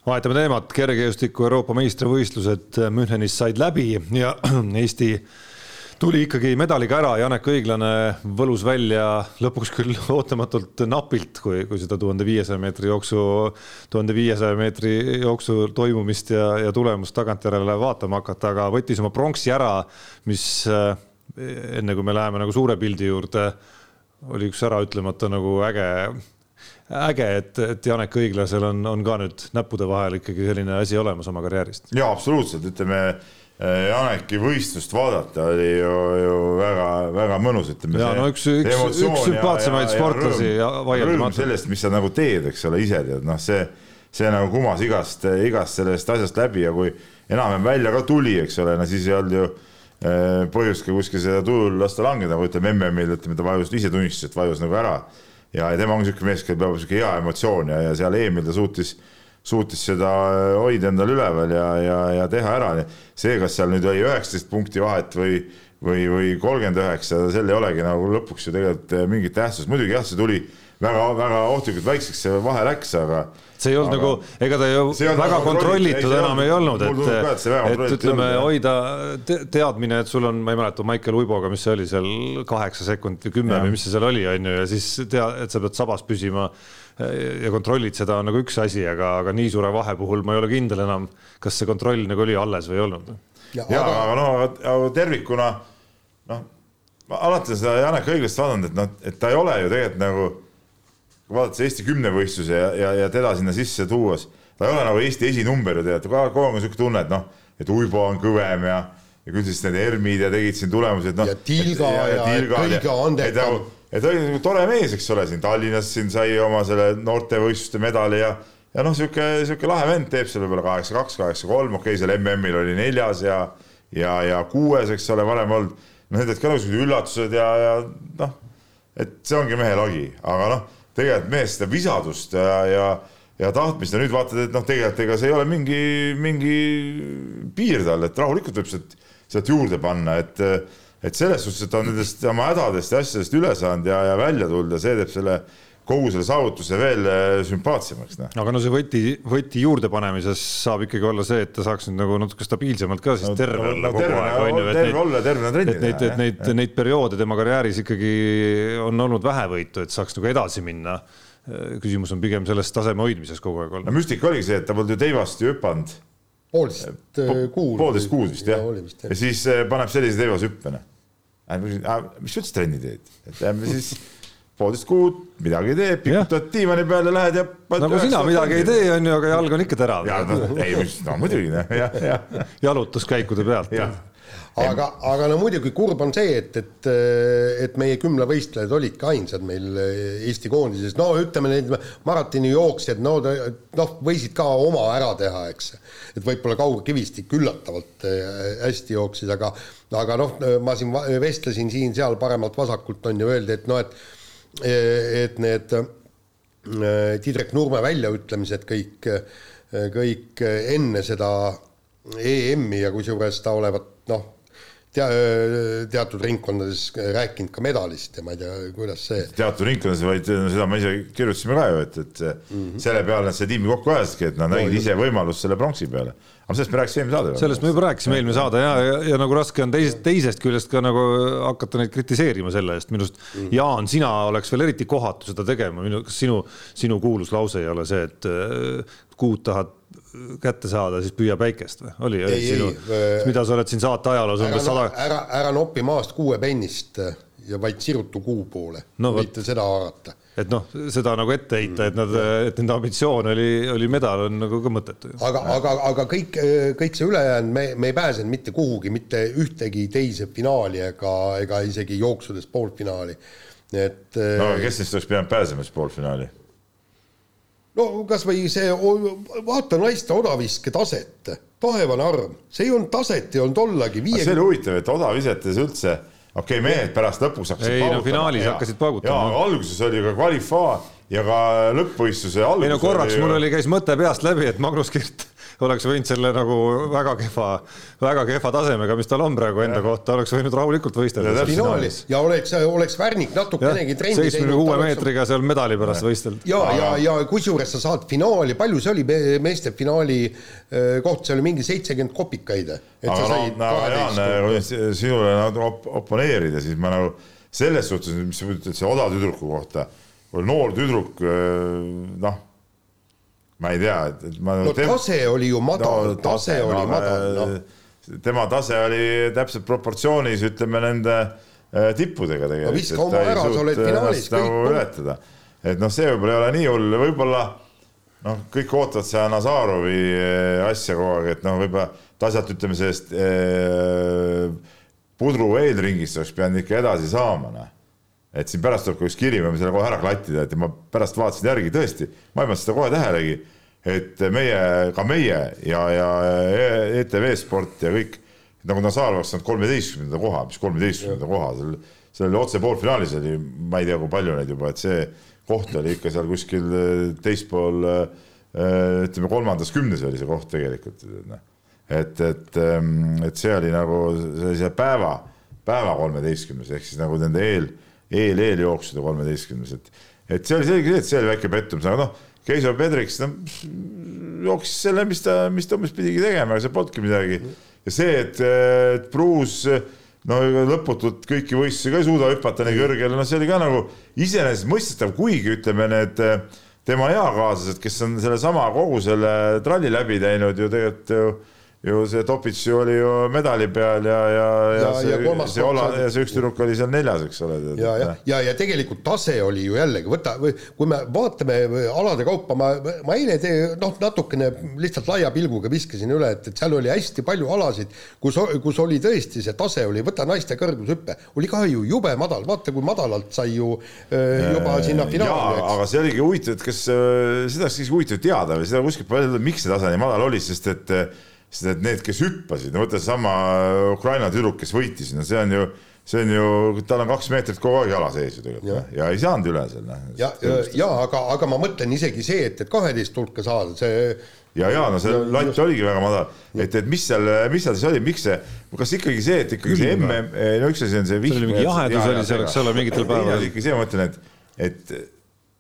vahetame teemat, kergejõustiku Euroopa meistrivõistlused Münchenis said läbi ja [CLEARS THROAT] Eesti tuli ikkagi medaliga ära, Janek Õiglane võlus välja lõpuks küll [LAUGHS] ootamatult napilt, kui, kui seda tuhande viiesaja meetri jooksu, tuhande viiesaja meetri jooksu toimumist ja, ja tulemust tagantjärele vaatama hakata, aga võttis oma pronksi ära, mis eh, enne kui me läheme nagu suure pildi juurde, oli üks äraütlemata nagu äge äge, et, et Janek Õiglasel on, on ka nüüd näppude vahel ikkagi selline asi olemas oma karjäärist. ja absoluutselt, ütleme Janeki võistlust vaadata oli ju, ju väga-väga mõnus, ütleme. ja no üks, üks, üks sümpaatsemaid sportlasi vaieldamatult. sellest, mis sa nagu teed, eks ole, ise tead, noh, see, see nagu kumas igast, igast sellest asjast läbi ja kui enam-vähem välja ka tuli, eks ole, no siis ei olnud ju eh, põhjust ka kuskil seda tulul lasta langeda, nagu ütleme MM-il, ütleme ta vajus, ise tunnistas, et vajus nagu ära. ja, ja tema on niisugune mees, kellel peab niisugune hea emotsioon ja, ja seal EM-il ta suutis suutis seda hoida endal üleval ja, ja, ja teha ära. see, kas seal nüüd oli üheksateist punkti vahet või, või, või kolmkümmend üheksa, sel ei olegi nagu lõpuks ju tegelikult mingit tähtsust, muidugi jah, see tuli väga-väga ohtlikult väikseks, see vahe läks, aga see ei olnud aga, nagu, ega ta ju väga kontrollitud enam ei olnud, et, et, et ütleme, hoida teadmine, et sul on, ma ei mäleta, Maicel Uiboga, mis see oli seal kaheksa sekundit või kümme või mis see seal oli, on ju, ja siis tea, et sa pead sabas püsima ja kontrollid seda on nagu üks asi, aga, aga nii suure vahe puhul ma ei ole kindel enam, kas see kontroll nagu oli alles või ei olnud. ja, ja aga, aga no tervikuna noh, ma alati seda Janek õigesti vaadanud, et noh, et ta ei ole ju tegelikult nagu, kui vaadates Eesti kümnevõistluse ja, ja, ja teda sinna sisse tuues, ta ei ole nagu Eesti esinumber ju tead, kogu aeg on niisugune tunne, et noh, et Uibo on kõvem ja ja küll siis need ERM-id ja tegid siin tulemused, noh. ja Tilga ja, ja, ja kõige andekam et oli nagu tore mees, eks ole, siin Tallinnas siin sai oma selle noortevõistluste medali ja ja noh, sihuke, sihuke lahe vend teeb seal võib-olla kaheksa, kaks, kaheksa, kolm, okei okay,, seal MM-il oli neljas ja ja, ja kuues, eks ole, varem olnud. noh, need olid ka niisugused üllatused ja, ja noh, et see ongi mehe lagi, aga noh, tegelikult mees seda visadust ja, ja ja tahtmist ja nüüd vaatad, et noh, tegelikult ega see ei ole mingi, mingi piir tal, et rahulikult võib sealt, sealt juurde panna, et et selles suhtes, et ta on nendest oma hädadest ja asjadest üle saanud ja, ja välja tulnud ja see teeb selle kogu selle saavutuse veel äh, sümpaatsemaks. aga no see võti, võti juurdepanemises saab ikkagi olla see, et ta saaks nüüd nagu natuke stabiilsemalt ka siis no, terve olla no, kogu aeg, on ju. terve olla, tervena trennida. et neid, et neid, neid perioode tema karjääris ikkagi on olnud vähevõitu, et saaks nagu edasi minna. küsimus on pigem selles taseme hoidmises kogu aeg olnud. no müstika oligi see, et ta polnud ju teivast ju hüpanud poolteist äh, kuud. poolteist kuud vist jah, ja siis äh, paneb sellise teivase hüppena. Mis sa üldse trenni teed, et lähme siis poolteist kuud, midagi ei tee, pikutad diivani peale, lähed ja. nagu sina midagi ei tee, on ju, aga jalg on ikka terav. ei, no muidugi, noh, jah, jah. jalutuskäikude pealt. aga, aga no muidugi kurb on see, et, et, et meie kümnevõistlejad olidki ainsad meil Eesti koondises, no ütleme, need maratonijooksjad, no noh, võisid ka oma ära teha, eks. et võib-olla Kaur Kivistik üllatavalt äh, hästi jooksis, aga aga noh, ma siin vestlesin siin-seal paremalt-vasakult on ju öeldi, et noh, et et need Tiidrek Nurme väljaütlemised kõik, kõik enne seda EM-i ja kusjuures ta olevat noh, tea-, teatud ringkondades rääkinud ka medalist ja ma ei tea, kuidas see. teatud ringkondades, vaid seda me ise kirjutasime ka ju, et, et mm -hmm. selle peale nad selle tiimi kokku ajasidki, et nad no, nägid ise võimalust selle pronksi peale. aga sellest me rääkisime eelmine saade. sellest me juba rääkisime eelmine saade ja, ja, ja nagu raske on teisest, teisest küljest ka nagu hakata neid kritiseerima selle eest, minu arust mm -hmm. Jaan, sina oleks veel eriti kohatu seda tegema, minu, kas sinu, sinu kuulus lause ei ole see, et äh, kuud tahad kätte saada, siis püüa päikest või? oli, oli sinu, mida sa oled siin saate ajaloos umbes sada. ära, ära nopi maast kuuepennist ja vaid sirutu kuu poole no,, võite seda haarata. et noh, seda nagu ette heita, et nad, et nende ambitsioon oli, oli medal, on nagu ka mõttetu. aga, aga, aga kõik, kõik see ülejäänud, me, me ei pääsenud mitte kuhugi, mitte ühtegi teise finaali ega, ega isegi jooksudes poolfinaali, et. no kes neist oleks pidanud pääsema siis poolfinaali? No kasvõi see, vaata naiste odaviske taset, taevane arm, see ei olnud taset, ei olnud ollagi. see oli huvitav, et odavisetes üldse, okei okay,, mehed pärast lõpus hakkasid ei no finaalis ja, hakkasid paugutama. jaa, alguses oli ka kvalifaa ja ka lõppvõistluse alguses. ei no korraks oli... mul oli, käis mõte peast läbi, et Magnus Kirt oleks võinud selle nagu väga kehva, väga kehva tasemega, mis tal on praegu enda kohta, oleks võinud rahulikult võistelda. finaalis ja oleks, oleks Värnik natukenegi trenni teinud. seitsmekümne kuue meetriga seal medali pärast võistelda. ja, ja, ja kusjuures sa saad finaali, palju see oli meeste finaali äh, koht, see oli mingi seitsekümmend kopikaid. aga no, no Jaan, sinule nagu op oponeerida, siis ma nagu selles suhtes, mis sa ütled selle odatüdruku kohta, noor tüdruk, äh, noh ma ei tea, et, ma no tem... tase oli ju madal no,, tase, tase oli madal, noh. tema tase oli täpselt proportsioonis, ütleme nende äh, tippudega tegelikult. no ära, sa oled finaalis. nagu ületada, et noh, see võib-olla ei ole nii hull, võib-olla noh, kõik ootavad seda Nazarovi äh, asja kogu aeg, et noh, võib-olla tasalt ütleme sellest äh, pudru eelringist oleks pidanud ikka edasi saama, noh et siin pärast tuleb ka üks kiri, me võime selle kohe ära klattida, et ma pärast vaatasin järgi, tõesti, ma ei pannud seda kohe tähelegi, et meie, ka meie ja, ja ETV Sport ja kõik, nagu Nazar oleks saanud kolmeteistkümnenda koha, mis kolmeteistkümnenda koha, seal, seal oli otse poolfinaalis oli, ma ei tea, kui palju neid juba, et see koht oli ikka seal kuskil teispool, ütleme kolmandas kümnes oli see koht tegelikult, noh. et, et, et see oli nagu sellise päeva, päeva kolmeteistkümnes ehk siis nagu nende eel eel, eeljooksude kolmeteistkümnes, et, et see oli selge et see oli väike pettumus, aga noh, Keiso Pedriks no, jooksis selle, mis ta, mis ta umbes pidigi tegema, aga see polnudki midagi. ja see, et, et Bruus no lõputult kõiki võistlusi ka ei suuda hüpata nii kõrgele, no see oli ka nagu iseenesestmõistetav, kuigi ütleme, need tema eakaaslased, kes on sellesama kogu selle tralli läbi teinud ju tegelikult ju ju see Topits ju oli ju medali peal ja, ja, ja, ja see, ja see Ola ja see üks tüdruk oli seal neljas, eks ole. ja, ja, ja, ja tegelikult tase oli ju jällegi, võta, kui me vaatame alade kaupa, ma, ma eile tee, noh, natukene lihtsalt laia pilguga viskasin üle, et, et seal oli hästi palju alasid, kus, kus oli tõesti see tase oli, võta naiste kõrgushüpe, oli ka ju jube madal, vaata kui madalalt sai ju äh, juba sinna finaali. aga see oligi huvitav, et kas äh, seda oleks siis huvitav teada või seda kuskilt palju, miks see tase nii madal oli, sest et sest et need, kes hüppasid, no võta seesama Ukraina tüdruk, kes võitis, no see on ju, see on ju, tal on kaks meetrit kogu aeg jala sees ju tegelikult ja. ja ei saanud üle seal. Noh. ja, ja, ja aga, aga ma mõtlen isegi see, et, et kaheteist hulka saada, see ja, ja no see no, latt just... oligi väga madal, et, et mis seal, mis seal siis oli, miks see, kas ikkagi see, et ikkagi see mm, no üks asi on see vihm. see oli mingi jahedus oli seal, eks ole, mingitel päevadel. ikkagi see, ma mõtlen, et, et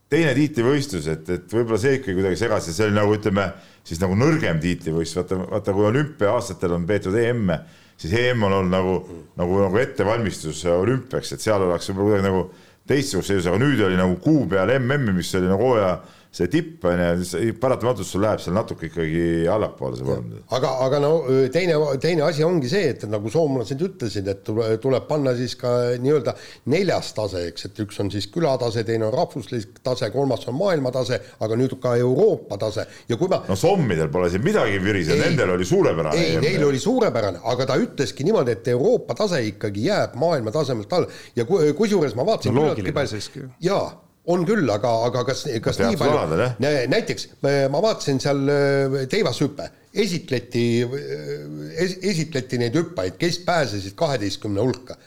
teine tiitlivõistlus, et, et võib-olla see ikkagi kuidagi segas ja see oli nagu ütleme siis nagu nõrgem tiitlivõistlus, vaata, vaata kui olümpiaaastatel on peetud EM-e, siis EM on olnud nagu, nagu, nagu ettevalmistus olümpiaks, et seal oleks võib-olla kuidagi nagu teistsuguse seisus, aga nüüd oli nagu kuu peale MM-i, mis oli nagu hooaja see tipp on ju, paratamatult sul läheb seal natuke ikkagi allapoole see vorm. aga, aga no teine, teine asi ongi see, et nagu soomlased ütlesid, et tuleb panna siis ka nii-öelda neljas tase, eks, et üks on siis külatase, teine on rahvuslik tase, kolmas on maailmatase, aga nüüd ka Euroopa tase ja kui ma no sommidel pole siin midagi virisenud, nendel oli suurepärane. ei, neil oli suurepärane, aga ta ütleski niimoodi, et Euroopa tase ikkagi jääb maailma tasemelt alla ja kusjuures ma vaatasin no loogiline siiski. jaa on küll, aga, aga kas, kas nii palju, näiteks ma vaatasin seal äh, teivashüpe, esitleti äh, es,, esitleti neid hüppajaid, kes pääsesid kaheteistkümne hulka.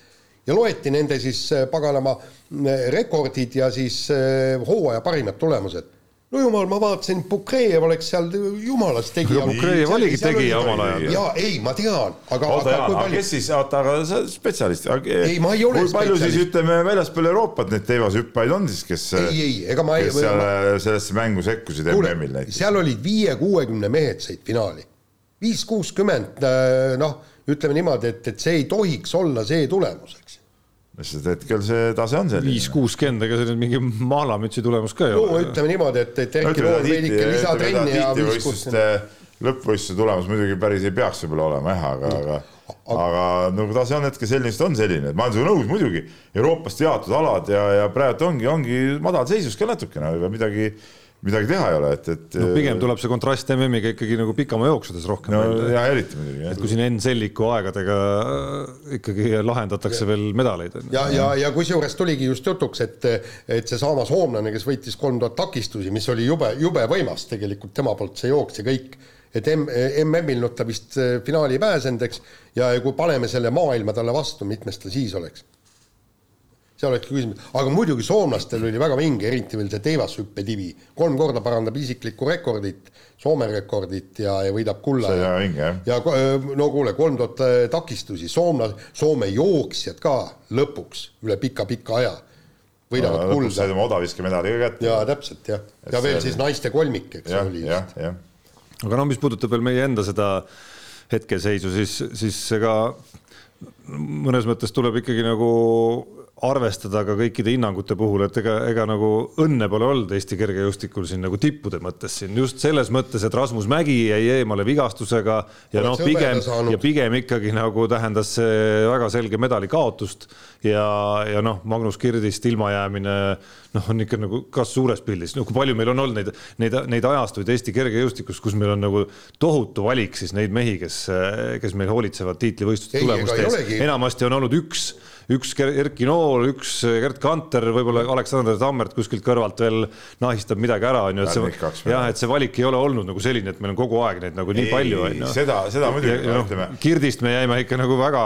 Ja loeti nende siis äh, paganama rekordid ja siis hooaja parimad tulemused no jumal, ma vaatasin, Bukrejev oleks seal jumalast tegija. Bukrejev oligi tegija omal ajal. jaa, ei, ma tean, aga. oota, Jaan, palju... kes siis, oota, aga sa spetsialist. ei, ma ei ole kui palju siis ütleme väljaspool Euroopat neid teivashüppajaid on siis, kes. ei, ei, ega ma. kes seal ma... sellesse mängu sekkusid MM-il näiteks. seal olid viie-kuuekümne mehed said finaali. viis, kuuskümmend, noh, ütleme niimoodi, et, et see ei tohiks olla see tulemus, eks sest hetkel see tase on selline. viis kuuskümmend, ega see nüüd mingi maalamütsi tulemus ka ei no, ole. ütleme niimoodi, et, et Erki Noor veidike lisatrenni ja viis kuuskümmend. lõppvõistluse tulemus muidugi päris ei peaks võib-olla olema jah, aga, aga aga nagu tase on hetkel selline, sest on selline, et ma olen sinuga nõus muidugi, Euroopast jaotud alad ja, ja praegu ongi, ongi madal seisus ka natukene või midagi midagi teha ei ole, et, et. no pigem tuleb see kontrast MM-iga ikkagi nagu pikamaa jooksudes rohkem no, välja. ja eriti muidugi. et kui siin Enn Selliku aegadega äh, ikkagi lahendatakse ja. veel medaleid. ja, ja, ja kusjuures tuligi just jutuks, et, et seesama soomlane, kes võitis kolm tuhat takistusi, mis oli jube, jube võimas tegelikult tema poolt see jooks ja kõik et MM-il noh, ta vist äh, finaali ei pääsenud, eks, ja kui paneme selle maailma talle vastu, mitmes ta siis oleks see olekski küsimus, aga muidugi soomlastel oli väga vinge, eriti veel see teivashüppedivi, kolm korda parandab isiklikku rekordit, Soome rekordit ja, ja võidab kulla. see on väga vinge, jah. ja no kuule, kolm tuhat äh, takistusi, Soomla, Soome jooksjad ka lõpuks üle pika-pika aja võidavad no, kulda. said oma odaviskemedali ka kätte. jaa, täpselt jah, ja veel oli... siis naiste kolmik, eks ja, oli just. aga no mis puudutab veel meie enda seda hetkeseisu, siis, siis ega mõnes mõttes tuleb ikkagi nagu arvestada ka kõikide hinnangute puhul, et ega, ega nagu õnne pole olnud Eesti kergejõustikul siin nagu tippude mõttes siin. Just selles mõttes, et Rasmus Mägi jäi eemale vigastusega ja noh, pigem ja pigem ikkagi nagu tähendas see väga selge medali kaotust ja, ja noh, Magnus Kirdist ilmajäämine noh, on ikka nagu kas suures pildis, no kui palju meil on olnud neid, neid, neid ajastuid Eesti kergejõustikus, kus meil on nagu tohutu valik siis neid mehi, kes, kes meil hoolitsevad tiitlivõistluste tulemuste eest. enamasti on olnud üks üks Erki Nool, üks Gerd Kanter, võib-olla Aleksander Tammert kuskilt kõrvalt veel nahistab midagi ära, on ju, et see jah, et see valik ei ole olnud nagu selline, et meil on kogu aeg neid nagu nii ei, palju, on ju. seda, seda muidugi, no, ütleme. Kirdist me jäime ikka nagu väga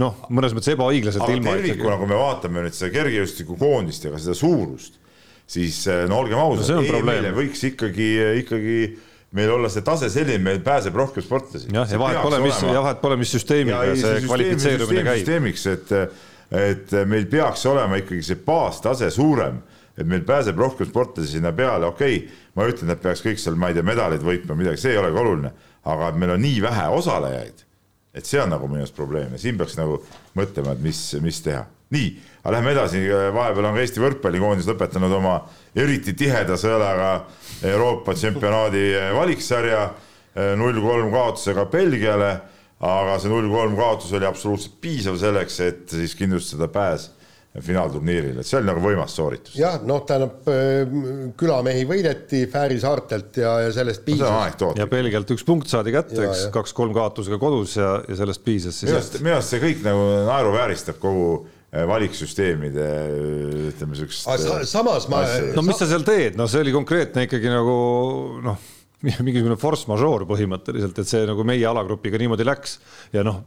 noh, mõnes mõttes ebaõiglaselt aga ilma. tervikuna, kui me vaatame nüüd seda kergejõustikukoondist ja ka seda suurust, siis no olgem ausad no, meile võiks ikkagi, ikkagi meil olla see tase selline, meil pääseb rohkem sportlasi. jah, ja vahet pole, mis, ja vahet pole, mis süsteemiga see, see kvalifitseerumine käib. süsteemiks, et et meil peaks olema ikkagi see baastase suurem, et meil pääseb rohkem sportlasi sinna peale, okei okay,, ma ei ütle, et nad peaks kõik seal, ma ei tea, medaleid võitma, midagi, see ei olegi oluline, aga et meil on nii vähe osalejaid, et see on nagu minu arust probleem ja siin peaks nagu mõtlema, et mis, mis teha. nii, aga lähme edasi, vahepeal on ka Eesti võrkpallikoondis lõpetanud oma eriti tiheda sõelaga Euroopa tsempionaadi valiksarja null kolm kaotusega Belgiale aga see null kolm kaotus oli absoluutselt piisav selleks, et siis kindlustada pääs finaalturniirile, et see oli nagu võimas sooritus. jah, noh, tähendab külamehi võideti Fääri saartelt ja, ja sellest piisas no,. ja Belgialt üks punkt saadi kätte, eks kaks-kolm kaotusega kodus ja, ja sellest piisas siis. minu arust, minu arust see kõik nagu naeruvääristab kogu eh, valiksüsteemide ütleme siukest. samas ma. no mis sa seal teed, no see oli konkreetne ikkagi nagu noh [LAUGHS] mingisugune force majeure põhimõtteliselt, et see nagu meie alagrupiga niimoodi läks. Ja noh,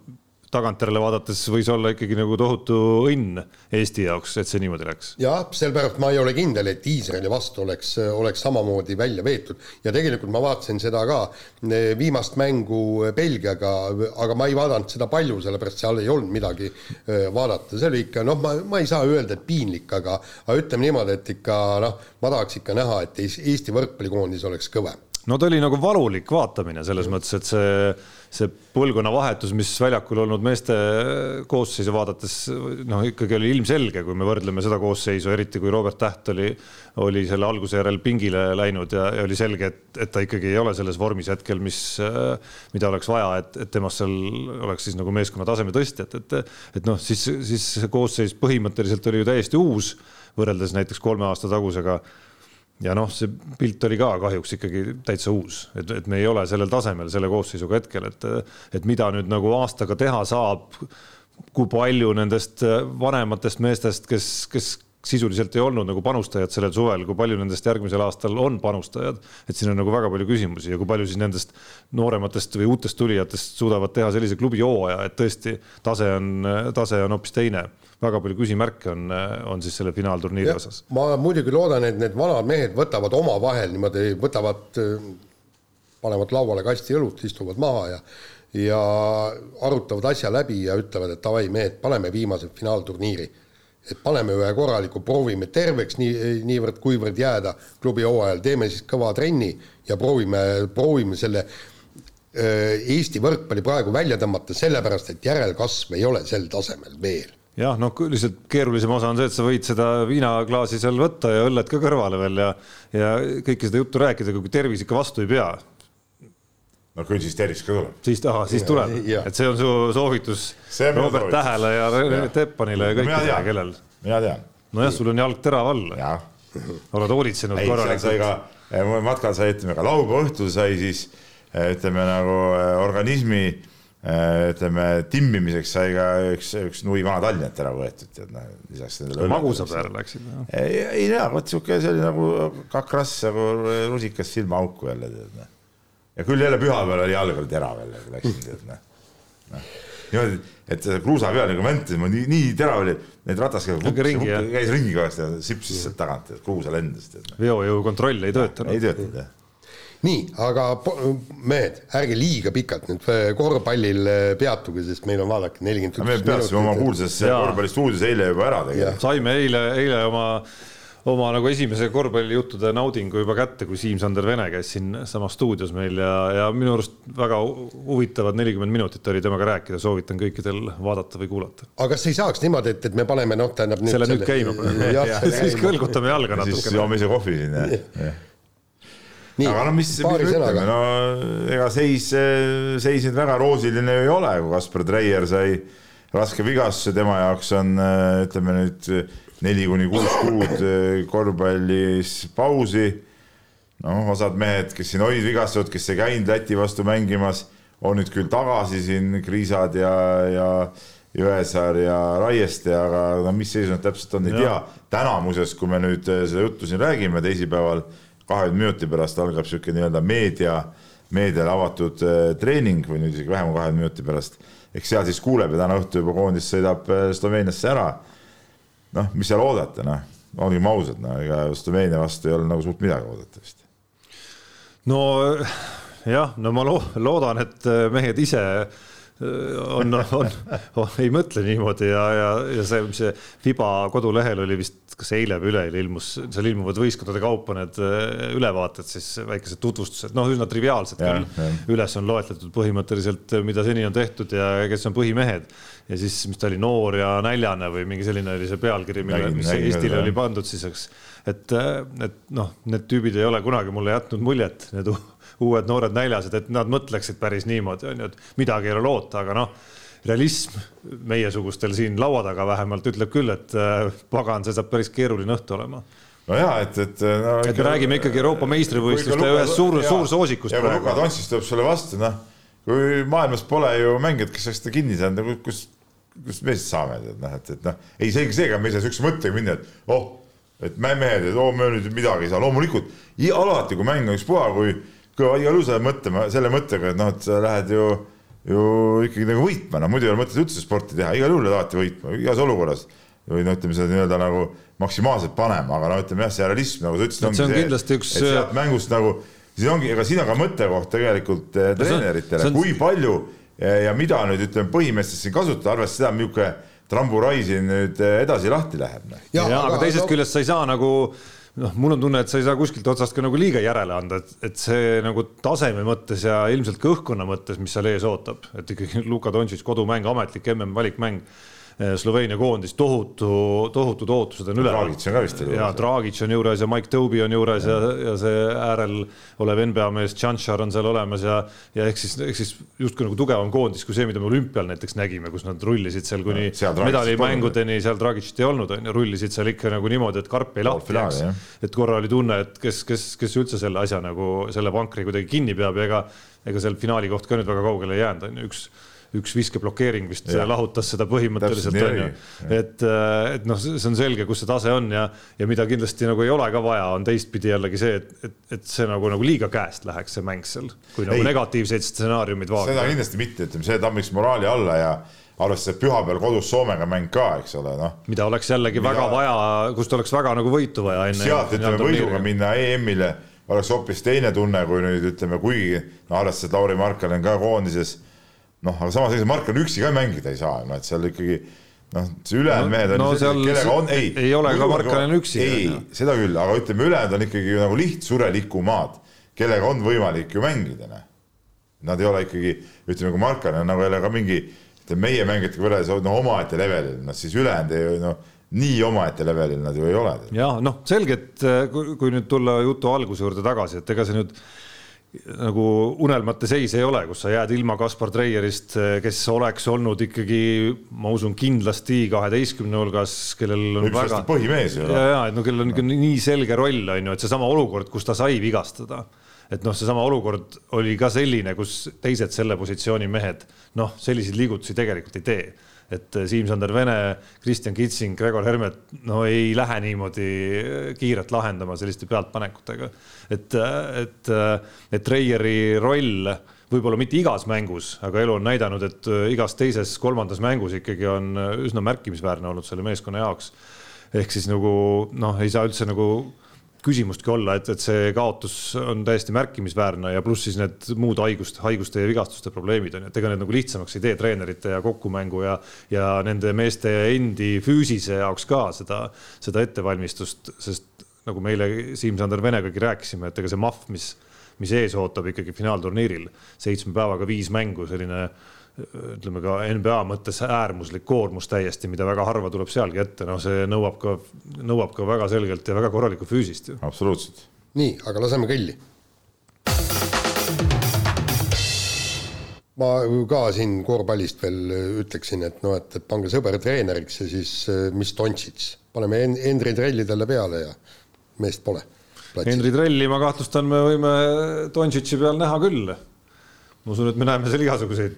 tagantjärele vaadates võis olla ikkagi nagu tohutu õnn Eesti jaoks, et see niimoodi läks. jah, sellepärast ma ei ole kindel, et Iisraeli vastu oleks, oleks samamoodi välja veetud. Ja tegelikult ma vaatasin seda ka viimast mängu Belgiaga, aga ma ei vaadanud seda palju, sellepärast seal ei olnud midagi vaadata, see oli ikka noh, ma, ma ei saa öelda, et piinlik, aga, aga ütleme niimoodi, et ikka noh, ma tahaks ikka näha, et Eesti võrkpallikoondis oleks kõvem no ta oli nagu valulik vaatamine selles mõttes, et see, see põlvkonnavahetus, mis väljakul olnud meeste koosseisu vaadates noh, ikkagi oli ilmselge, kui me võrdleme seda koosseisu, eriti kui Robert Täht oli, oli selle alguse järel pingile läinud ja, ja oli selge, et, et ta ikkagi ei ole selles vormis hetkel, mis, mida oleks vaja, et, et temast seal oleks siis nagu meeskonna taseme tõstjat, et, et, et noh, siis, siis see koosseis põhimõtteliselt oli ju täiesti uus võrreldes näiteks kolme aasta tagusega ja noh, see pilt oli ka kahjuks ikkagi täitsa uus, et, et me ei ole sellel tasemel selle koosseisuga hetkel, et, et mida nüüd nagu aastaga teha saab. kui palju nendest vanematest meestest, kes, kes sisuliselt ei olnud nagu panustajad sellel suvel, kui palju nendest järgmisel aastal on panustajad, et siin on nagu väga palju küsimusi ja kui palju siis nendest noorematest või uutest tulijatest suudavad teha sellise klubi hooaja, et tõesti tase on, tase on hoopis teine väga palju küsimärke on, on siis selle finaalturniiri ja, osas. ma muidugi loodan, et need vanad mehed võtavad omavahel niimoodi, võtavad, panevad lauale kasti õlut, istuvad maha ja ja arutavad asja läbi ja ütlevad, et davai, mehed, paneme viimase finaalturniiri. Et paneme ühe korraliku, proovime terveks nii, niivõrd-kuivõrd jääda klubi hooajal, teeme siis kõva trenni ja proovime, proovime selle Eesti võrkpalli praegu välja tõmmata, sellepärast et järelkasv ei ole sel tasemel veel jah, noh, lihtsalt keerulisem osa on see, et sa võid seda viinaklaasi seal võtta ja õlled ka kõrvale veel ja, ja kõike seda juttu rääkida, kui tervis ikka vastu ei pea. No küll siis tervis ka tuleb. siis, ahah, siis tuleb, et see on su soovitus Robert soovitus. Tähele ja Rene Teppanile ja kõikidele, kellel. mina tean. nojah, sul on jalg terav all. oled hoolitsenud korralikult. eh, matkal sai, ütleme ka laupäeva õhtul sai siis eh, ütleme nagu eh, organismi ütleme, timmimiseks sai ka üks, üks nui vana Tallinnat ära võetud, tead noh, lisaks nendele. magusa peale läksid? ei, ei tea, vot sihuke, see oli nagu kakras nagu rusikas silmaauku jälle, tead noh. Ja küll jälle pühapäeval oli jalg oli terav jälle, kui läksin, tead noh. No.. niimoodi, et kruusa peal nagu väntasime, nii, nii terav oli, need ratas käis ringi, käis ringi kogu aeg, sipsis sealt tagant, kruusa lendas, tead no.. veojõu kontroll ei töötanud. ei töötanud jah. Nii, aga mehed, ärge liiga pikalt nüüd äh, korvpallil äh, peatuge, sest meil on vaadake nelikümmend üks me peatusime oma kuulsas korvpallistuudios eile juba ära tegelikult. saime eile, eile oma, oma nagu esimese korvpallijuttude naudingu juba kätte, kui Siim-Sander Vene käis siinsamas stuudios meil ja, ja minu arust väga huvitavad nelikümmend minutit oli temaga rääkida, soovitan kõikidel vaadata või kuulata. aga kas ei saaks niimoodi, et, et me paneme noh, tähendab selle nüüd käima siis kõlgutame jalga natukene. siis joome ise kohvi siin jah. Aga no mis, mis me ütleme, no ega seis, seis nüüd väga roosiline ju ei ole, kui Kaspar Treier sai raske vigastuse, tema jaoks on ütleme nüüd neli kuni kuus kuud korvpallis pausi. noh, osad mehed, kes siin olid vigastatud, kes ei käinud Läti vastu mängimas, on nüüd küll tagasi siin Kriisad ja, ja Jõesaar ja Raieste, aga no mis seis nad täpselt on, ei tea. täna muuseas, kui me nüüd seda juttu siin räägime teisipäeval kahekümne minuti pärast algab niisugune nii-öelda meedia, meediale avatud äh, treening või nüüd isegi vähem kui kahekümne minuti pärast. Eks seal siis kuuleb ja täna õhtul juba koondis sõidab äh, Sloveeniasse ära. noh, mis seal oodata, noh, olgem ausad, no ega Sloveenia vastu ei ole nagu suurt midagi oodata vist. no jah, no ma loodan, et äh, mehed ise on, on, on, ei mõtle niimoodi ja, ja, ja see, mis see Fiba kodulehel oli vist, kas eile või üleeile ilmus, seal ilmuvad võistkondade kaupa need äh, ülevaated, siis väikesed tutvustused, noh, üsna triviaalsed küll. üles on loetletud põhimõtteliselt, mida seni on tehtud ja kes on põhimehed. ja siis, mis ta oli, noor ja näljane või mingi selline oli see pealkiri, mille, mis nägin, Eestile oli pandud siis, eks. et, et noh, need tüübid ei ole kunagi mulle jätnud muljet, need uued noored näljased, et nad mõtleksid päris niimoodi, on ju, et midagi ei ole loota, aga noh, realism meiesugustel siin laua taga vähemalt ütleb küll, et äh, pagan, see saab päris keeruline õhtu olema no ja et, et no,. et me räägime ikkagi Euroopa meistrivõistluste ühest suur, suursoosikust. ja kui Luka Dontšis tuleb sulle vastu, noh, kui maailmas pole ju mängijad, kes oleks seda kinni saanud, nagu kus, kust me siis saame, tead noh, et, et noh, ei seegi seega me ei saa siukse mõttega minna, et oh, et me mehed, et oo oh,, me nüüd midagi ei saa, loomulikult alati, kui mäng on ükspuha, kui kõva igal juhul sa lähed mõtlema selle mõttega, et noh, et sa lähed ju, ju ikkagi nagu võitma, no muidu ei ole mõtet üldse sporti teha, igal juhul alati võitma, igas olukorras. või no ütleme seda nii-öelda nagu maksimaalselt panema, aga no ütleme jah, see realism, nagu sa ütlesid, ongi see, kindlasti üks. et sealt mängust nagu, siin ongi, ega siin on ka mõttekoht tegelikult eh, treeneritele, kui palju ja mida nüüd ütleme, põhimeestest siin kasutada, arvestades seda, milline tramburai siin nüüd edasi lahti läheb. noh. ja, ja, aga, aga teisest no... küljest sa ei saa nagu noh, mul on tunne, et sa ei saa kuskilt otsast ka nagu liiga järele anda, et, et see nagu taseme mõttes ja ilmselt ka õhkkonna mõttes, mis seal ees ootab, et ikkagi Luka Doncic kodumäng, ametlik MM valikmäng Sloveenia koondis, tohutu, tohutud ootused on üleval. Dragic on ka vist juures. ja Dragic on juures ja Mike Toby on juures ja, ja, ja see äärel olev NBA mees Tšantšar on seal olemas ja, ja ehk siis, ehk siis justkui nagu tugevam koondis kui see, mida me olümpial näiteks nägime, kus nad rullisid seal kuni medalimängudeni, seal Dragicit ei olnud, on ju, rullisid seal ikka nagu niimoodi, et karp ei lahti jääks. et korra oli tunne, et kes, kes, kes üldse selle asja nagu selle vankri kuidagi kinni peab ja ega, ega seal finaali koht ka nüüd väga kaugele ei jäänud, on ju, üks üks viskeblokeering vist ja. lahutas seda põhimõtteliselt onju. et, äh, et noh, see on selge, kus see tase on ja, ja mida kindlasti nagu ei ole ka vaja, on teistpidi jällegi see, et, et, et see nagu, nagu liiga käest läheks see mäng seal, kui nagu ei. negatiivseid stsenaariumeid vaadata. seda kindlasti mitte, ütleme, see tammiks moraali alla ja arvestades, pühapäeval kodus Soomega mäng ka, eks ole, noh. mida oleks jällegi mida... väga vaja, kust oleks väga nagu võitu vaja enne. sealt ütleme võiduga minna EM-ile oleks hoopis teine tunne, kui nüüd ütleme, kuigi no arvestades, et Lauri Markkanen ka koondises noh, aga samas ega Mark on üksi ka mängida ei saa, no et seal ikkagi noh, see ülejäänud mehed on no, kellega on, ei. ei ole ka Markanen üksi. ei, seda küll, aga ütleme, ülejäänud on ikkagi nagu lihtsurelikumaad, kellega on võimalik ju mängida, noh. Nad ei ole ikkagi, ütleme, kui Markanen nagu jälle ka mingi, ütleme meie mängijatega võrreldes no omaette levelil, noh siis ülejäänud ei noh nii omaette levelil nad ju ei ole. ja noh, selge, et kui, kui nüüd tulla jutu alguse juurde tagasi, et ega see nüüd nagu unelmate seis ei ole, kus sa jääd ilma Kaspar Treierist, kes oleks olnud ikkagi, ma usun, kindlasti kaheteistkümne hulgas, kellel on Üks väga. põhimees ju. ja, ja et no kellel on nii selge roll on ju, et seesama olukord, kus ta sai vigastada et noh, seesama olukord oli ka selline, kus teised selle positsiooni mehed noh, selliseid liigutusi tegelikult ei tee et äh, Siim-Sander Vene, Kristjan Kitsing, Gregor Hermet, no ei lähe niimoodi äh, kiirelt lahendama selliste pealtpanekutega. et, äh, et, et Treieri roll võib-olla mitte igas mängus, aga elu on näidanud, et igas teises-kolmandas mängus ikkagi on üsna märkimisväärne olnud selle meeskonna jaoks. ehk siis nagu noh, ei saa üldse nagu küsimustki olla, et, et see kaotus on täiesti märkimisväärne ja pluss siis need muud haigust, haiguste ja vigastuste probleemid on ju, et ega need nagu lihtsamaks ei tee treenerite ja kokkumängu ja, ja nende meeste endi füüsise jaoks ka seda, seda ettevalmistust, sest nagu meile Siim-Sander Venegagi rääkisime, et ega see mahv, mis, mis ees ootab ikkagi finaalturniiril, seitsme päevaga viis mängu, selline ütleme ka NBA mõttes äärmuslik koormus täiesti, mida väga harva tuleb sealgi ette, noh, see nõuab ka, nõuab ka väga selgelt ja väga korralikku füüsist ju. absoluutselt. nii, aga laseme kõlli. ma ka siin korvpallist veel ütleksin, et noh, et, et pange sõber treeneriks ja siis mis Dontšits, paneme Hendri trellidele peale ja meest pole. Hendri trelli ma kahtlustan, me võime Dontšitši peal näha küll ma usun, et me näeme seal igasuguseid,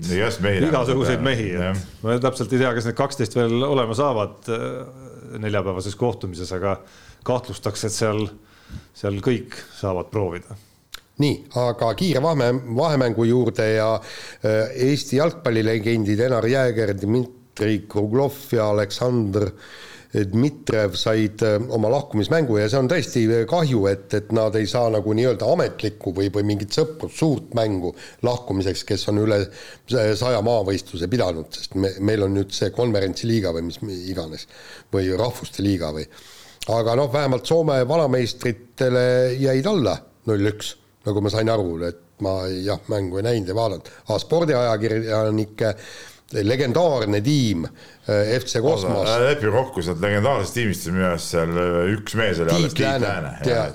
igasuguseid mehi, et ma täpselt ei tea, kas need kaksteist veel olema saavad äh, neljapäevases kohtumises, aga kahtlustaks, et seal, seal kõik saavad proovida. nii, aga kiire vahe, vahemängu juurde ja äh, Eesti jalgpallilegendid Enar Jääger, Dmitri Kruglov ja Aleksandr äh, Dmitrev said äh, oma lahkumismängu ja see on tõesti äh, kahju, et, et nad ei saa nagu nii-öelda ametlikku või, või mingit sõprust, suurt mängu lahkumiseks, kes on üle saja maavõistluse pidanud, sest me, meil on nüüd see konverentsiliiga või mis iganes või rahvuste liiga või aga noh, vähemalt Soome vanameistritele jäid alla null-üks, nagu ma sain aru, et ma jah, mängu ei näinud ja vaadanud, aga spordiajakirjanike legendaarne tiim Äh, FC Kosmos. lepi kokku sealt legendaarsest tiimist, minu arust seal äh, üks mees oli alles Tiit Lääne.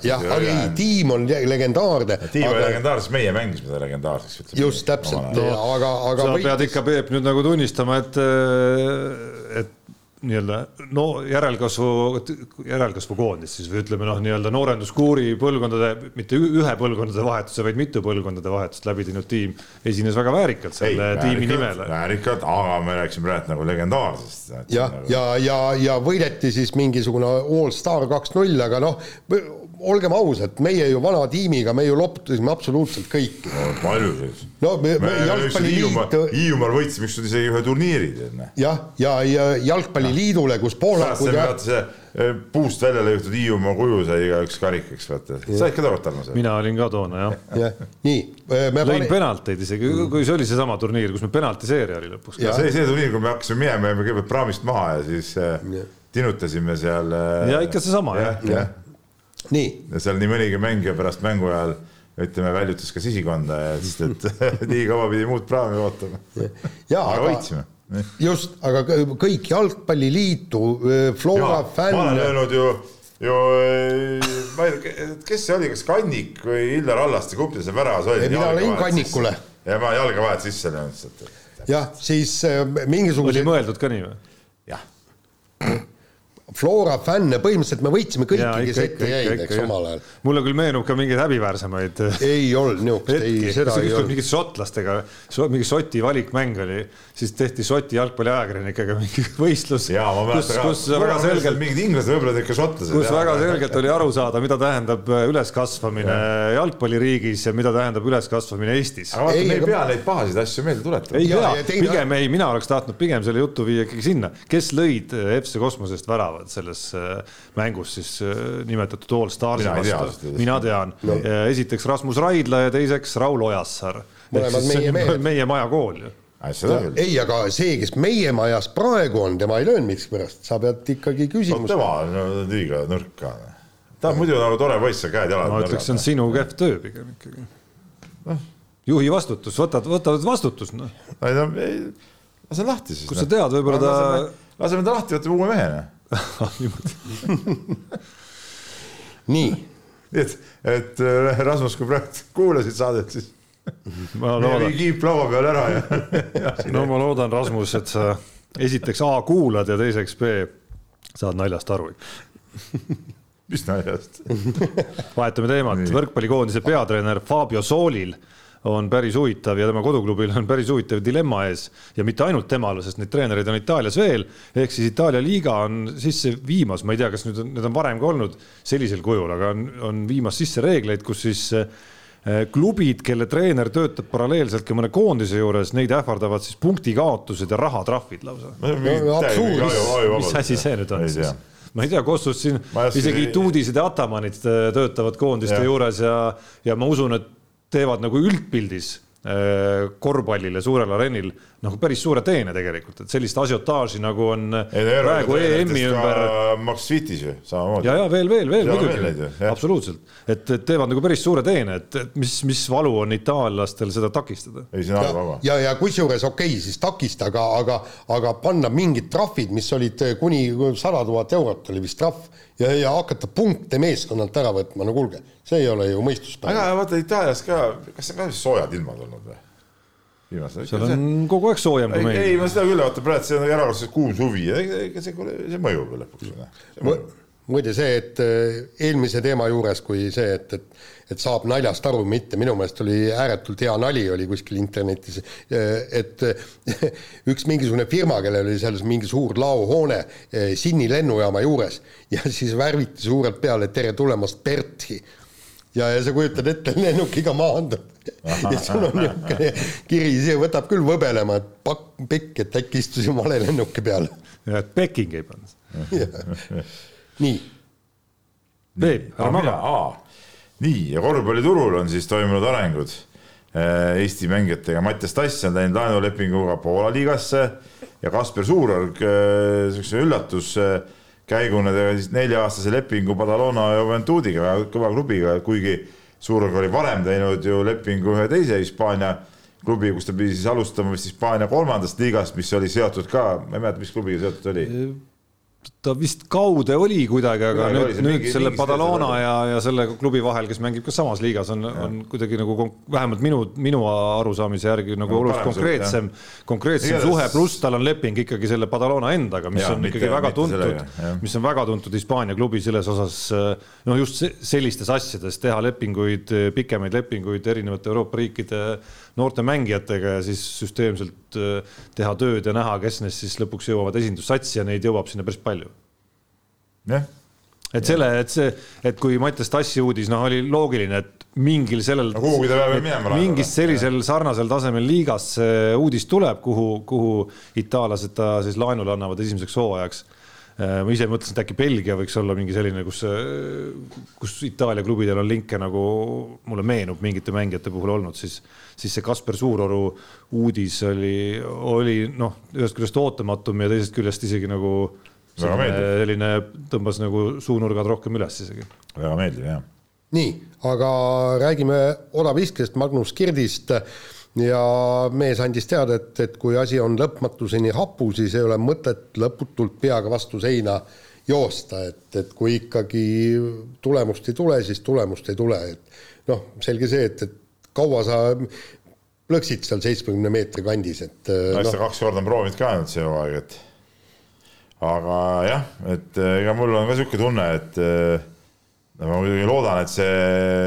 jah, aga ei, tiim on legendaarne. tiim oli legendaarne, sest meie mängisime seda legendaarseks. just täpselt, aga, aga. sa pead ikka, Peep, nüüd nagu tunnistama, et, äh, et nii-öelda no järelkasvu, järelkasvu koondis siis või ütleme noh, nii-öelda noorenduskuuri põlvkondade, mitte ühe põlvkondade vahetuse, vaid mitu põlvkondade vahetust läbi teinud tiim esines väga väärikalt selle Ei, tiimi nimele. väärikalt, aga me rääkisime praegu nagu legendaarsest. jah, ja, ja, ja, ja võideti siis mingisugune All Star kaks-null, aga noh, olgem ausad, meie ju vana tiimiga, me ju loputasime absoluutselt kõiki. palju siis? no me, me me jalgpalliliit, Hiiumaal võitsime ükskord isegi ühe turniiri tead. jah, ja, ja jalgpalliliidule, kus poolakud see ja eh, puust välja lõigatud Hiiumaa kuju sai igaüks karikaks, vaata. said ka tookord Tarmo seda? mina olin ka toona jah, jah, nii, me lõin pane- penalteid isegi, kui see oli seesama turniir, kus meil penaltiseeria oli lõpuks see, see turniir, kui me hakkasime minema, jäime kõigepealt praamist maha ja siis eh, tinutasime seal. ja ikka seesama jah nii, ja seal nii mõnigi mängija pärast mängu ajal ütleme, väljutas ka sisikonda ja sest et [LAUGHS] nii kaua pidi muud praami ootama. ja aga võitsime. just, aga kõ- kõik jalgpalliliitu, Flora ma olen fänn, öelnud ju, ju eh, ma ei tea, kes see oli, kas Kannik või Illar Hallaste, kumb teil seal väravas oli? Ei, mina lõin Kannikule.. ja ma jalga vahelt sisse löönud sealt. jah, siis äh, oli mingisuguse mõeldud ka nii või? jah, Flora fänne, põhimõtteliselt me võitsime kõiki, Jaa, kes ette jäid, eks omal ajal. mulle küll meenub ka mingeid häbiväärsemaid ei olnud niisugust, ei seda ei olnud. mingite šotlastega, mingi Šoti valikmäng oli, siis tehti Šoti jalgpalliajakirjanikega mingi [LAUGHS] võistlus, ja kus, kus väga selgelt mingid inglased, võib-olla ikka šotlased. kus väga selgelt oli aru saada, mida tähendab äh, üleskasvamine jalgpalliriigis ja mida tähendab üleskasvamine Eestis. aga vaata, Ei, me ei pea neid pahasid asju meelde tuletama. ei Ja- pea ja, pigem ei, mina oleks tahtnud pigem selle jutu viia ikkagi sinna, kes lõid äh, FC Kosmosest väravad selles äh, mängus siis äh, nimetatud All Starsi Mina ei tea vastu mina tean no., esiteks Rasmus Raidla ja teiseks Raul Ojasaar. Mõlemad meie mehed. [LAUGHS] meie maja kool ju. seda küll. ei, aga see, kes meie majas praegu on, tema ei löönud miskipärast, sa pead ikkagi no küsimust. tema on no, liiga nõrk ka. ta on muidu nagu tore poiss, käed-jalad. ma ütleks, see on sinu kehv töö pigem ikkagi. juhi vastutus, võtad, võtad vastutust, noh. ei no, lase lahti siis. Kust sa tead, võib-olla ta-. laseme ta lahti, võtame uue mehe. [LAUGHS] [LAUGHS] nii, nii et, et äh, Rasmus, kui praegu kuulasid saadet, siis ma [LAUGHS] loodan, kiip laua peale ära ja, ja no ma loodan, Rasmus, et sa esiteks A kuulad ja teiseks B saad naljast aru. mis naljast. vahetame teemat, võrkpallikoondise peatreener Fabio Soolil on päris huvitav ja tema koduklubil on päris huvitav dilemma ees ja mitte ainult temal, sest neid treenereid on Itaalias veel, ehk siis Itaalia liiga on sisse viimas, ma ei tea, kas nüüd on, need on varem ka olnud sellisel kujul, aga on, on viimas sisse reegleid, kus siis eh, klubid, kelle treener töötab paralleelselt ka mõne koondise juures, neid ähvardavad siis punktikaotused ja rahatrahvid lausa. mis asi see nüüd on siis? ma ei tea, Kossus siin Ma ei isegi tuudised ja atamanid äh, töötavad koondiste Jah. juures ja, ja ma usun, et teevad nagu üldpildis äh, korvpallile suurel areenil nagu päris suure teene tegelikult, et sellist asiotaaži nagu on praegu EM-i ümber. Max Svitis ju samamoodi. ja, ja veel, veel, veel Ja muidugi. absoluutselt, et, et teevad nagu päris suure teene, et, et mis, mis valu on itaallastel seda takistada. ei, see on halb vaba. ja, ja kusjuures okei okay,, siis takista, aga, aga, aga panna mingid trahvid, mis olid kuni sada tuhat eurot oli vist trahv ja, ja hakata punkte meeskonnalt ära võtma, no kuulge, see ei ole ju mõistuspärane. aga vaata Itaalias ka, kas see on ka soojad ilmad olnud või? viimasel seal on kogu aeg soojem kui ei, ei meil. ma seda küll, vaata praegu see on erakordselt kuum suvi, ega see, see mõjub ju lõpuks. muide see, et äh, eelmise teema juures, kui see, et, et et saab naljast aru, mitte minu meelest oli ääretult hea nali oli kuskil internetis, et üks mingisugune firma, kellel oli seal mingi suur laohoone Sinni lennujaama juures ja siis värviti suurelt peale tere tulemast Berti ja, ja sa kujutad ette, [LAUGHS] lennukiga maandub ja sul on niisugune kiri, see võtab küll võbelema, et pakk pikk, et äkki istusin vale lennuki peal. ja et Peking ei pannud. nii Peep, ära maga. nii ja korvpalliturul on siis toimunud arengud. Eesti mängijatega Mattias Tass on läinud laenulepinguga Poola liigasse ja Kasper Suurorg siukse üllatuskäiguna tegi siis nelja-aastase lepingu Badalona Juventudiga, väga kõva klubiga, kuigi Suurorg oli varem teinud ju lepingu ühe teise Hispaania klubi, kus ta pidi siis alustama vist Hispaania kolmandast liigast, mis oli seotud ka, ma ei mäleta, mis klubiga seotud oli ta vist kaude oli kuidagi, aga oli nüüd nüüd mingi- selle mingi oli. ja, ja selle klubi vahel, kes mängib ka samas liigas, on, on kuidagi nagu vähemalt minu, minu arusaamise järgi nagu Nagu oluliselt konkreetsem, konkreetsem Igatahes- suhe, pluss tal on leping ikkagi selle Badalona endaga, mis Jaa, on mitte- ikkagi väga mitte tuntud mis on väga tuntud Hispaania klubi selles osas, no just se- sellistes asjades teha lepinguid, pikemaid lepinguid erinevate Euroopa riikide noorte mängijatega ja siis süsteemselt eh, teha tööd ja näha, kes neist siis lõpuks jõuavad esindussatsi ja neid jõuab sinna päris palju. Jah, et selle, et see, et kui Mattias Tassi uudis, noh, oli loogiline, et mingil sellel mingist sellisel sarnasel tasemel liigas see uudis tuleb, kuhu, kuhu itaallased ta siis laenule annavad esimeseks hooajaks. Äh, ma ise mõtlesin, et äkki Belgia võiks olla mingi selline, kus, kus Itaalia klubidel on linke nagu mulle meenub mingite mängijate puhul olnud, siis, siis see Kasper Suuroru uudis oli, oli noh, ühest küljest ootamatum ja teisest küljest isegi nagu selline tõmbas nagu suunurgad rohkem üles isegi. väga meeldiv jah. nii, aga räägime odaviskest Magnus Kirdist ja mees andis teada, et, et kui asi on lõpmatuseni hapu, siis ei ole mõtet lõputult peaga vastu seina joosta, et, et kui ikkagi tulemust ei tule, siis tulemust ei tule, et noh, selge see, et, et kaua sa plõksid seal seitsmekümne meetri kandis, et no, no. kaks korda on proovinud ka ainult see hooaeg, et aga jah, et ega mul on ka niisugune tunne, et no ma muidugi loodan, et see,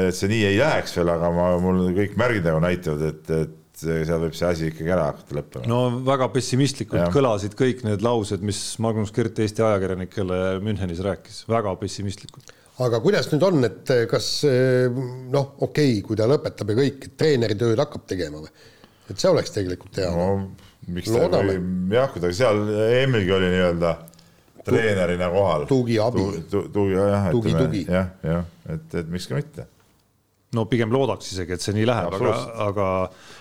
et see nii ei läheks veel, aga ma, mul kõik märgid nagu näitavad, et, et seal võib see asi ikkagi ära hakata lõppema. no väga pessimistlikult ja. kõlasid kõik need laused, mis Magnus Kirt Eesti ajakirjanikele Münchenis rääkis, väga pessimistlikult. aga kuidas nüüd on, et kas noh, okei okay,, kui ta lõpetab ja kõik, et treeneri tööd hakkab tegema või? et see oleks tegelikult hea no,. miks ta jah, kuidagi seal EM-ilgi oli nii-öelda treenerina kohal. tugiabi tu,. tugi, jah. tugi, tugi. jah, jah, et, et miks ka mitte no pigem loodaks isegi, et see nii läheb, aga, aga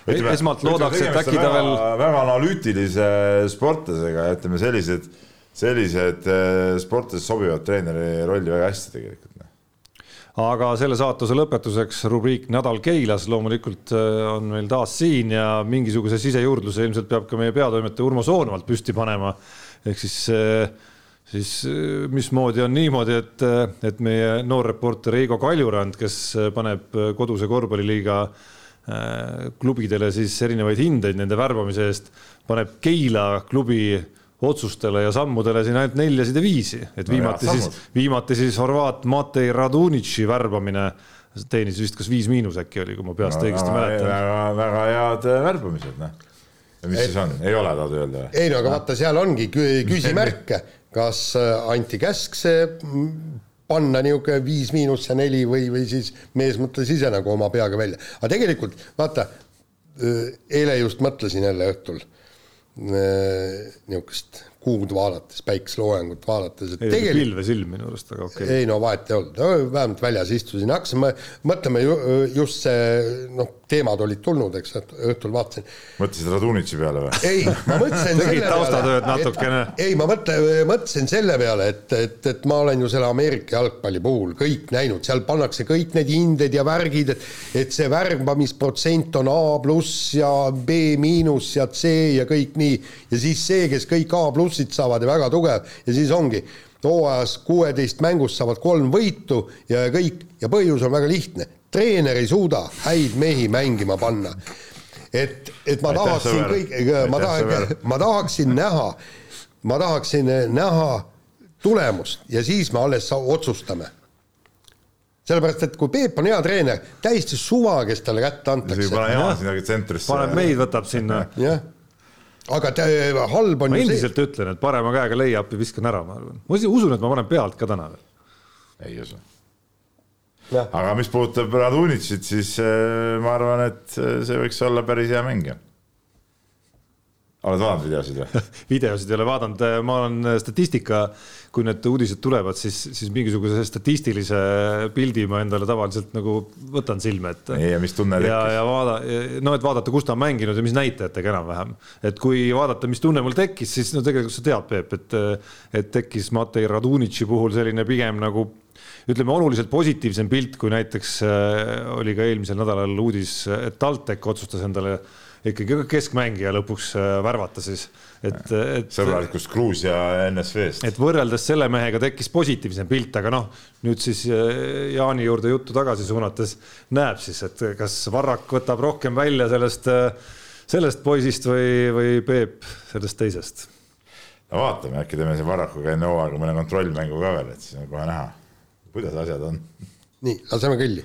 ütleme, esmalt loodaks, et äkki ta veel. väga analüütilise sportlasega ja ütleme, sellised, sellised äh, sportlased sobivad treeneri rolli väga hästi tegelikult. Noh. aga selle saatuse lõpetuseks rubriik Nädal Keilas loomulikult äh, on meil taas siin ja mingisuguse sisejuurdluse ilmselt peab ka meie peatoimetaja Urmo Soonvalt püsti panema. ehk siis äh, siis äh, mismoodi on niimoodi, et, äh, et meie noor reporter Eigo Kaljurand, kes äh, paneb koduse korvpalliliiga klubidele siis erinevaid hindeid nende värbamise eest, paneb Keila klubi otsustele ja sammudele siin ainult neljasid ja viisi, et viimati no, siis, viimati siis horvaat Matei Radunitši värbamine teenis vist kas viis miinus äkki oli, kui ma peast no, õigesti no, mäletan. väga, väga head värbamised, noh. ja mis et, siis on, ei ole tahad öelda? ei no aga vaata, seal ongi küsimärke kas äh, anti käsk see panna niisugune viis miinus ja neli või, või siis mees mõtles ise nagu oma peaga välja. aga tegelikult vaata, äh, eile just mõtlesin jälle õhtul äh, niisugust kuud vaadates, päikeseloojangut vaadates, et tegelikult pilve silm minu arust, aga okei okay.. ei no vahet ei olnud no,, vähemalt väljas istusin, hakkasime mõtlema ju, just see noh, teemad olid tulnud, eks, õhtul vaatasin. mõtlesid Radunitši peale või? ei, ma mõtlesin [LAUGHS] tegid taustatööd natukene? ei, ma mõtle, mõtlesin selle peale, et, et, et ma olen ju selle Ameerika jalgpalli puhul kõik näinud, seal pannakse kõik need hinded ja värgid, et et see värbamisprotsent on A pluss ja B miinus ja C ja kõik nii ja siis see, kes kõik A plussid saavad ja väga tugev ja siis ongi hooajas kuueteist mängust saavad kolm võitu ja kõik ja põhjus on väga lihtne treener ei suuda häid mehi mängima panna. et, et ma tahaksin kõik, ma tahan, ma tahaksin näha, ma tahaksin näha tulemust ja siis me alles otsustame sellepärast, et kui Peep on hea treener, täiesti suva, kes talle kätte antakse. paneb meid, võtab sinna. jah, aga ta, halb on ma endiselt see... ütlen, et parema käega lay-up'i viskan ära, ma arvan. ma usun, et ma panen pealt ka täna veel. ei usu aga mis puudutab Radunitšit, siis äh, ma arvan, et äh, see võiks olla päris hea mängija. Oled vaadanud videosid või [LAUGHS] videosid ei ole vaadanud, äh, ma olen statistika, kui need uudised tulevad, siis, siis mingisuguse statistilise pildi ma endale tavaliselt nagu võtan silme ette. ja mis tunne tekkis? ja, ja vaada, no et vaadata, kus ta on mänginud ja mis näitajatega enam-vähem. et kui vaadata, mis tunne mul tekkis, siis no tegelikult sa tead, Peep, et, et tekkis Matei Radunitši puhul selline pigem nagu ütleme oluliselt positiivsem pilt, kui näiteks äh, oli ka eelmisel nädalal uudis, et TalTech otsustas endale ikkagi keskmängija lõpuks äh, värvata siis, et, et. sõbralikust Gruusia NSV-st. et võrreldes selle mehega tekkis positiivsem pilt, aga noh, nüüd siis äh, Jaani juurde juttu tagasi suunates näeb siis, et kas Varrak võtab rohkem välja sellest, sellest poisist või, või Peep sellest teisest. no vaatame, äkki teeme siin Varrakuga enne hooaega mõne kontrollmängu ka veel, et siis on kohe näha kuidas asjad on? nii, laseme kõlli.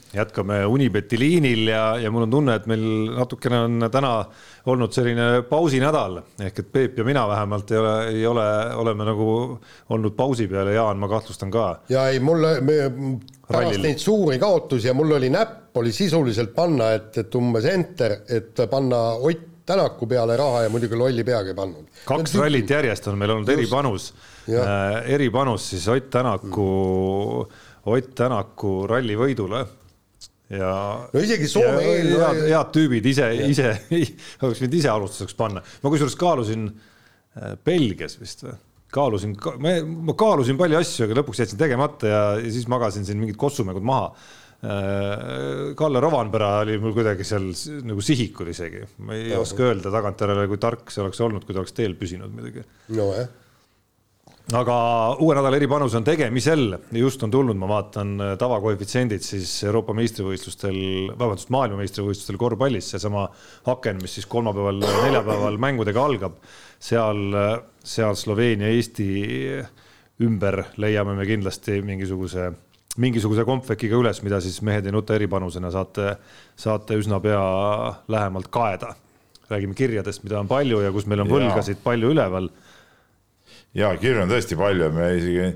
jätkame Unibeti liinil ja, ja mul on tunne, et meil natukene on täna olnud selline pausinädal ehk et Peep ja mina vähemalt ei ole, ei ole, oleme nagu olnud pausi peal ja Jaan, ma kahtlustan ka. ja ei, mul pärast neid suuri kaotusi ja mul oli näpp oli sisuliselt panna, et, et umbes enter, et panna Ott Tänaku peale raha ja muidugi lolli peaga ei pannud. kaks rallit järjest on meil olnud Just. eripanus äh,, eripanus siis Ott Tänaku mm., Ott Tänaku rallivõidule ja. no isegi Soome eel. head, head tüübid ise, ise [LAUGHS] oleks võinud ise alustuseks panna. ma kusjuures kaalusin äh, Belgias vist või kaalusin, ma, kaalusin palju asju, aga lõpuks jätsin tegemata ja, ja siis magasin siin mingid kossumängud maha. Äh, Kalle Rovanpera oli mul kuidagi seal nagu sihikul isegi, ma ei ja. oska öelda tagantjärele, kui tark see oleks olnud, kui ta oleks teel püsinud muidugi. nojah aga uue nädala eripanus on tegemisel, just on tulnud, ma vaatan tavakoefitsiendid siis Euroopa meistrivõistlustel, vabandust, maailmameistrivõistlustel korvpallis, seesama aken, mis siis kolmapäeval, neljapäeval mängudega algab, seal, seal Sloveenia, Eesti ümber leiame me kindlasti mingisuguse, mingisuguse kompvekiga üles, mida siis mehed ei nuta eripanusena. Saate, saate üsna pea lähemalt kaeda. räägime kirjadest, mida on palju ja kus meil on võlgasid palju üleval ja kirju on tõesti palju, me isegi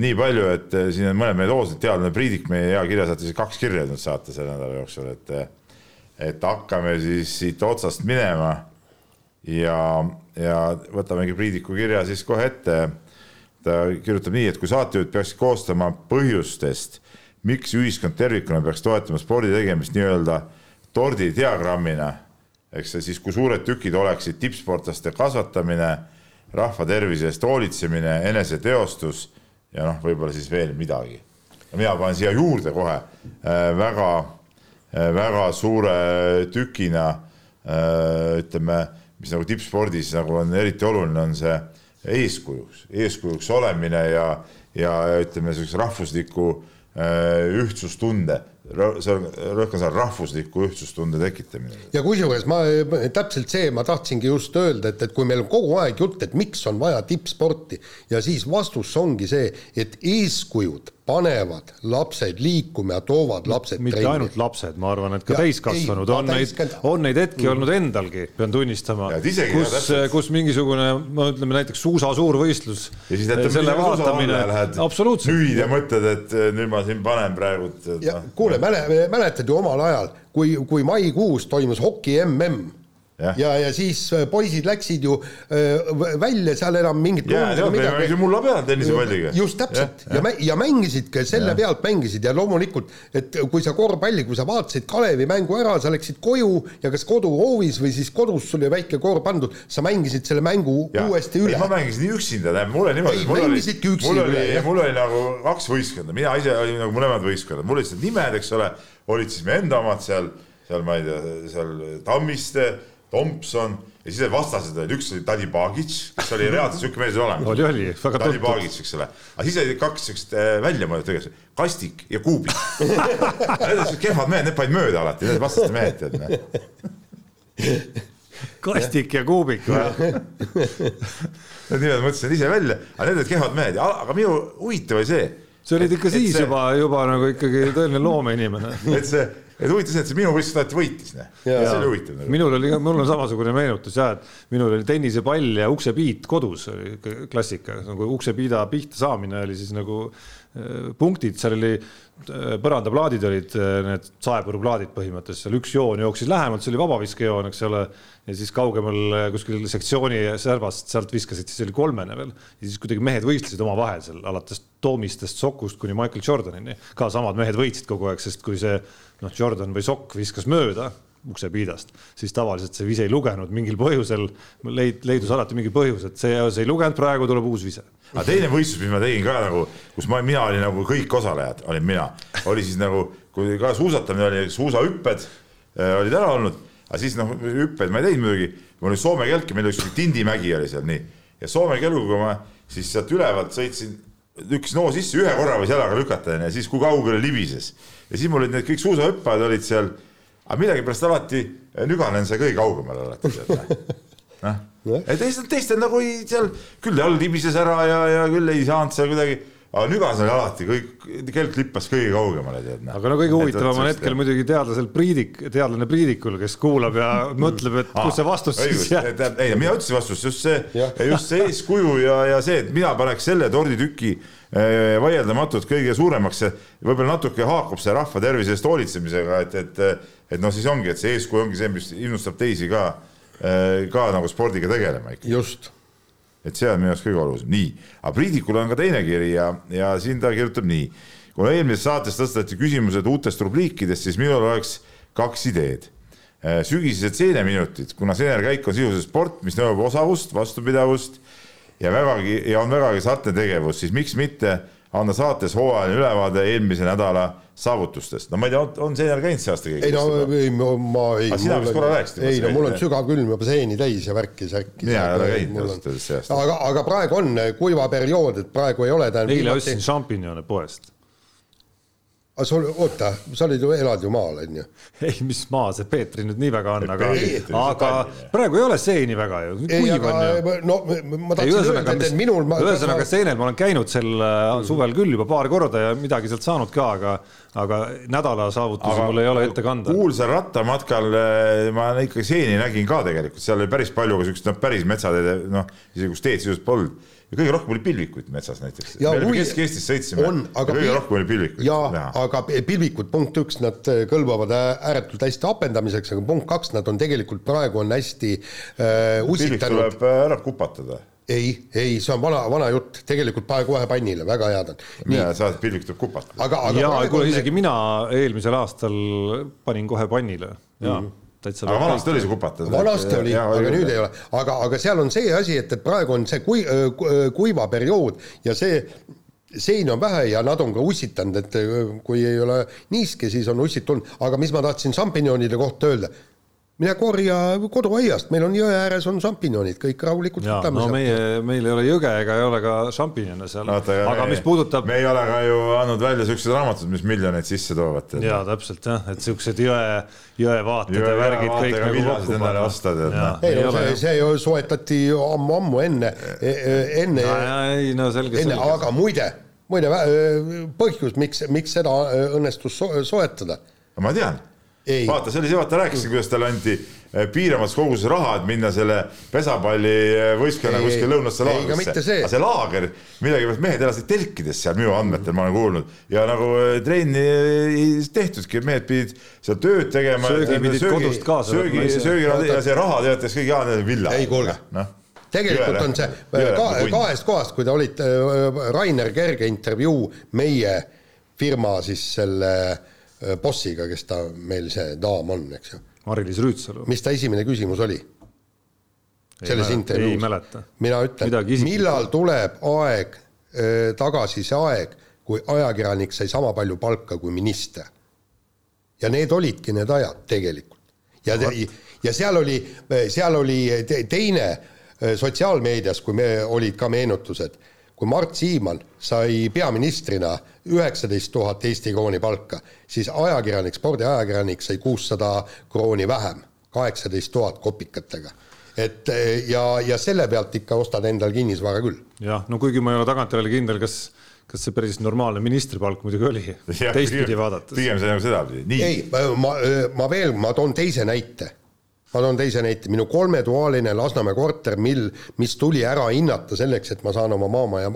nii palju, et eh, siin on mõned meie loosud, teadlane Priidik, meie hea kirja saatis, kaks kirja nüüd saata selle nädala jooksul, et eh, et hakkame siis siit otsast minema ja, ja võtamegi Priidiku kirja siis kohe ette. ta kirjutab nii, et kui saatejuht peaks koostama põhjustest, miks ühiskond tervikuna peaks toetama spordi tegemist nii-öelda tordidiagrammina, eks see siis, kui suured tükid oleksid tippsportlaste kasvatamine rahva tervise eest hoolitsemine, eneseteostus ja noh, võib-olla siis veel midagi. mina panen siia juurde kohe äh, väga, äh, väga suure tükina äh, ütleme, mis nagu tippspordis nagu on eriti oluline, on see eeskujuks, eeskujuks olemine ja, ja ütleme, niisuguse rahvusliku ühtsustunde see on, rõhk on seal rahvusliku ühtsustunde tekitamine. ja kusjuures ma, täpselt see, ma tahtsingi just öelda, et, et kui meil on kogu aeg jutt, et miks on vaja tippsporti ja siis vastus ongi see, et eeskujud panevad lapsed liikuma ja toovad lapsed mitte trenni. ainult lapsed, ma arvan, et ka täiskasvanud on neid, on neid hetki mm. olnud endalgi, pean tunnistama, kus, kus mingisugune, no ütleme näiteks suusa suurvõistlus. ja siis jätad selle vaatamine, absoluutselt. nüüd ja mõtled, et eh, nüüd ma siin panen praegu. ja noh. kuule, mäletad ju omal ajal, kui, kui maikuus toimus hoki MM ja, ja, ja siis äh, poisid läksid ju äh, välja seal enam mingit midagi. mulla peal tennisepalliga. just täpselt ja, ja, ja mängisid ka selle ja. pealt mängisid ja loomulikult, et kui sa korvpalli, kui sa vaatasid Kalevi mängu ära, sa läksid koju ja kas koduhoovis või siis kodus sul oli väike korv pandud, sa mängisid selle mängu ja. uuesti üle. ma mängisin üksinda, tähendab, mul oli niimoodi. mängisidki üksi üle. mul oli nagu kaks võistkonda, mina ise olin nagu mõlemad võistkonnad, mul olid nimed, eks ole, olid siis me enda omad seal, seal ma ei tea, seal Tammiste Thompson ja siis need vastased olid, üks oli Tadi Bagic, kes oli reaalselt siuke mees olemas. oli, oli, väga tuntud. Tadi Bagic, eks ole, aga siis olid kaks siukest äh, välja mõeldud tegevust, Kastik ja Kuubik [LAUGHS] Need olid kehvad mehed, need panid mööda alati, need vastaste mehed, tead noh. Kastik ja Kuubik või? [LAUGHS] Need nimed mõtlesin ise välja, aga need olid kehvad mehed, aga minu huvitav oli see. sa olid ikka siis see... juba, juba nagu ikkagi tõeline loomeinimene. et see et huvitav see, et see minu võistlus alati võitis, noh. see oli huvitav nagu.. minul oli, mul on samasugune meenutus ja, et minul oli tennisepall ja uksepiit kodus oli klassika, nagu uksepiida pihta saamine oli siis nagu punktid, seal oli äh, põrandaplaadid olid äh, need saepõruplaadid põhimõtteliselt, seal üks joon jooksis lähemalt, see oli vabaviskejoon, eks ole ja siis kaugemal äh, kuskil sektsiooni servast, sealt viskasid, siis oli kolmene veel. ja siis kuidagi mehed võistlesid omavahel seal alates Toomistest, Sokust kuni Michael Jordanini. ka samad mehed võitsid kogu aeg, sest kui see noh, Jordan või Sokk viskas mööda uksepiidast, siis tavaliselt see vise ei lugenud mingil põhjusel, leid-, leidus alati mingi põhjus, et see, see ei lugenud, praegu tuleb uus vise. aga teine võistlus, mis ma tegin ka nagu, kus ma, mina olin nagu kõik osalejad, olin mina, oli siis nagu, kui ka suusatamine oli, suusahüpped äh, olid ära olnud aga siis noh, hüppeid ma ei teinud muidugi, mul oli Soome kelk ja meil oli üks Tindimägi oli seal nii ja Soome kelguga ma siis sealt ülevalt sõitsin lükkasin hoo sisse, ühe korra võis jalaga lükata onju, siis kui kaugele libises ja siis mul olid need kõik suusahüppajad olid seal, aga millegipärast alati nüganen see kõige kaugemale alati [LAUGHS] noh, et teistel, teistel nagu ei seal küll all libises ära ja, ja küll ei saanud seal kuidagi aga Nügas oli alati kõik, kelk lippas kõige kaugemale, tead. aga no kõige huvitavam on hetkel muidugi teadlasel Priidik, teadlane Priidikul, kes kuulab ja [LAUGHS] mõtleb, et kus see vastus siis jääb. ei, mina ütlesin vastust, just see, just see eeskuju ja, ja see, et mina paneks selle torditüki eh, vaieldamatult kõige suuremaks, võib-olla natuke haakub see rahva tervise eest hoolitsemisega, et, et, et noh, siis ongi, et see eeskuju ongi see, mis innustab teisi ka, eh, ka nagu spordiga tegelema ikka. just et see on minu arust kõige olulisem, nii, aga Priidikul on ka teine kiri ja, ja siin ta kirjutab nii. kuna eelmises saates tõsteti küsimused uutest rubriikidest, siis minul oleks kaks ideed. Äh, sügisesed seeneminutid, kuna seenerkäik on sisuliselt sport, mis nõuab osavust, vastupidavust ja vägagi ja on vägagi sartne tegevus, siis miks mitte anda saates hooajaline ülevaade eelmise nädala saavutustest, no ma ei tea, on seenel käinud see aasta keegi? ei no ei, ma ei. aga sina vist korra rääkisid. ei no mul on sügav külm juba seeni täis ja värki särki. mina ei ole käinud ausalt öeldes see aasta. aga, aga praegu on kuiva periood, et praegu ei ole eile ostsin šampinjone poest aga sul, oota, sa olid ju, elad ju maal, on ju? ei, mis maa, see Peetri nüüd nii väga on, aga, aga praegu ei ole seeni väga ju, kuiv on ju. no ma tahtsin öelda, et minul ma, ühesõnaga seenel ma olen käinud sel äh, suvel küll juba paar korda ja midagi sealt saanud ka, aga aga nädala saavutusi mul ei ole ette kanda. kuulsal rattamatkal äh, ma ikka seeni nägin ka tegelikult, seal oli päris palju ka siukest noh, päris metsateede, noh, isegi kus teed sisuliselt polnud ja kõige rohkem oli pilvikuid metsas näiteks. me olime Kesk-Eestis sõitsime on, ja kõige rohkem oli pilvikuid. jaa, aga pilvikud, punkt üks, nad äh, kõlbavad ääretult hästi hapendamiseks, aga punkt kaks, nad on tegelikult praegu on hästi äh, usitanud. tuleb äh, ära kupatada ei, ei, see on vana, vana jutt, tegelikult pane kohe pannile, väga head on. mina saan, et pilvik tuleb kupatada. aga, aga. jaa, kuule isegi mina eelmisel aastal panin kohe pannile, jaa mm -hmm täitsa. aga vanasti oli see kupatas. vanasti oli, aga nüüd ei ole, aga, aga seal on see asi, et, et praegu on see kui, kuiva periood ja see seina on vähe ja nad on ka ussitanud, et kui ei ole niiske, siis on ussid tulnud, aga mis ma tahtsin šampinjonide kohta öelda mine korja koduaiast, meil on jõe ääres on šampinjonid, kõik rahulikult võtame no sealt. meie, meil ei ole jõge ega ei ole ka šampinjone seal, aga mis puudutab. me ei ole ka ju andnud välja siuksed raamatud, mis miljoneid sisse toovad. ja täpselt jah, et siuksed jõe, jõevaated ja värgid kõik nagu kokku panna. tead noh. ei no see, see ju soetati ammu-ammu enne, e, e, enne. ei no selge, selge. aga muide, muide põhjus, miks, miks seda õnnestus soetada. ma tean vaata, see oli see, vaata rääkisin, kuidas talle anti eh, piiramas koguses raha, et minna selle pesapalli eh, võistkonna kuskil lõunasse laagrisse. aga see laager, millegipärast mehed elasid telkides seal minu andmetel, ma olen kuulnud ja nagu eh, trenni ei tehtudki, mehed pidid seal tööd tegema. söögi pidid söögi, kodust kaasa võtma. söögi, söögi ja see raha teatas kõik, jaa, villa. ei kuulge no tegelikult on see ka, kahest kohast, kui te olite Rainer Kerge intervjuu meie firma siis selle Äh, bossiga, kes ta meil see daam on, eks ju. Mari-Liis Rüütsalu. mis ta esimene küsimus oli? selles intervjuus. mina ütlen, millal tuleb aeg äh, tagasi see aeg, kui ajakirjanik sai sama palju palka kui minister. ja need olidki need ajad tegelikult. ja, ja seal oli, seal oli teine äh, sotsiaalmeedias, kui me olid ka meenutused kui Mart Siimann sai peaministrina üheksateist tuhat Eesti krooni palka, siis ajakirjanik, spordiajakirjanik sai kuussada krooni vähem, kaheksateist tuhat kopikatega. et ja, ja selle pealt ikka ostad endal kinnisvara küll. jah, no kuigi ma ei ole tagantjärele kindel, kas kas see päris normaalne ministripalk muidugi oli, teistpidi vaadates. pigem see nagu sedapidi. ei, ma, ma veel, ma toon teise näite ma toon teise näite, minu kolmetoaline Lasnamäe korter, mil, mis tuli ära hinnata selleks, et ma saan oma maamaja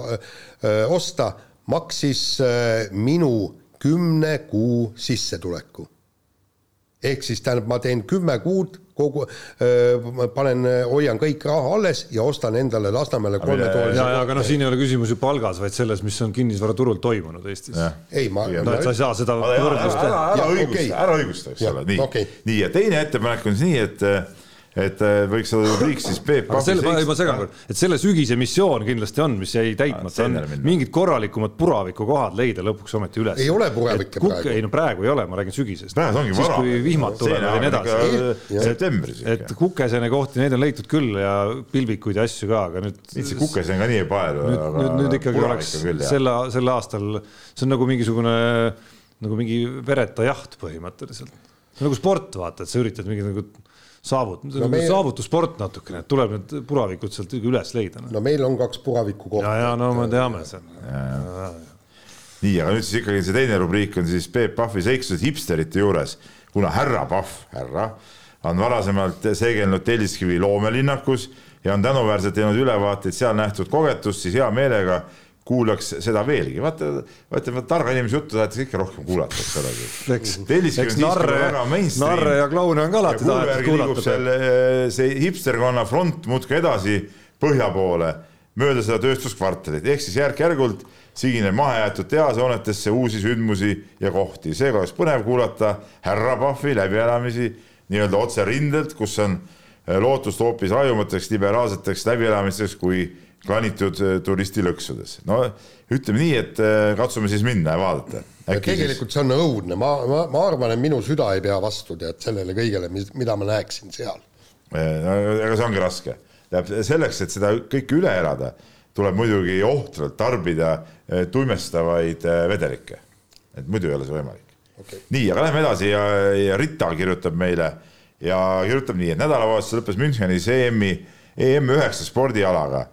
osta, maksis öö, minu kümne kuu sissetuleku. ehk siis tähendab, ma teen kümme kuud kogu, panen, hoian kõik raha alles ja ostan endale Lasnamäele kolmetoalise. ja, ja aga noh, siin ei ole küsimus ju palgas, vaid selles, mis on kinnisvaraturul toimunud Eestis. ei, ma. no et sa ei saa seda võrdlust teha. ära õigusta, ära õigusta, eks ole, nii okay., nii ja teine ettepanek on siis nii, et et äh, võiks olla rubriik siis Peep aga selle, ma segan korra, et selle sügise missioon kindlasti on, mis jäi täitmata, on treeneri minna. mingid korralikumad puravikukohad leida lõpuks ometi üles. Ei ole puravikke Kuk- praegu. ei no praegu ei ole, ma räägin sügisest. praegu ongi siis vara. kui vihmad tulevad ja nii edasi. septembris et kukesene kohti, neid on leitud küll ja pilvikuid ja asju ka, aga nüüd. mitte see kukeseni ka nii ei paelu, nüüd, aga nüüd, nüüd ikkagi oleks selle, sel aastal, see on nagu mingisugune, nagu mingi vereta jaht põhimõtteliselt. nagu sport, vaata, et sa üritad mingi nagu saavut- no,, nagu meie- saavutussport natukene, et tuleb need puravikud sealt üles leida. no meil on kaks puraviku kohta. ja, ja no me teame seda. nii, aga nüüd siis ikkagi see teine rubriik on siis Peep Pahvi seiklused hipsterite juures, kuna härra Pahv, härra, on varasemalt seegelnud Telliskivi loomelinnakus ja on tänuväärselt teinud ülevaateid seal nähtud kogetust, siis hea meelega kuulaks seda veelgi, vaata, vaata, vaata targa inimese juttu tahetakse ikka rohkem kuulata, eks ole. eks, eks narre narre ja kloune on ka alati tahetud kuulata. seal see hipsterkonna front muudkui edasi põhja poole mööda seda tööstuskvartalit, ehk siis järk-järgult sigineb mahajäetud tehashoonetesse uusi sündmusi ja kohti. seega oleks põnev kuulata härra Pahvi läbielamisi nii-öelda otse rindelt, kus on eh, lootust hoopis rajumateks liberaalseteks läbielamisteks kui klanitud eh, turistilõksudes. no ütleme nii, et eh, katsume siis minna ja vaadata. tegelikult see on õudne, ma, ma, ma arvan, et minu süda ei pea vastu tead sellele kõigele, mida ma näeksin seal. aga see ongi raske. tähendab selleks, et seda kõike üle elada, tuleb muidugi ohtralt tarbida tuimestavaid vedelikke. et muidu ei ole see võimalik okay.. nii, aga lähme edasi ja, ja Rita kirjutab meile ja kirjutab nii, et nädalavahetusel lõppes Münchenis EM-i, EM üheksa spordialaga.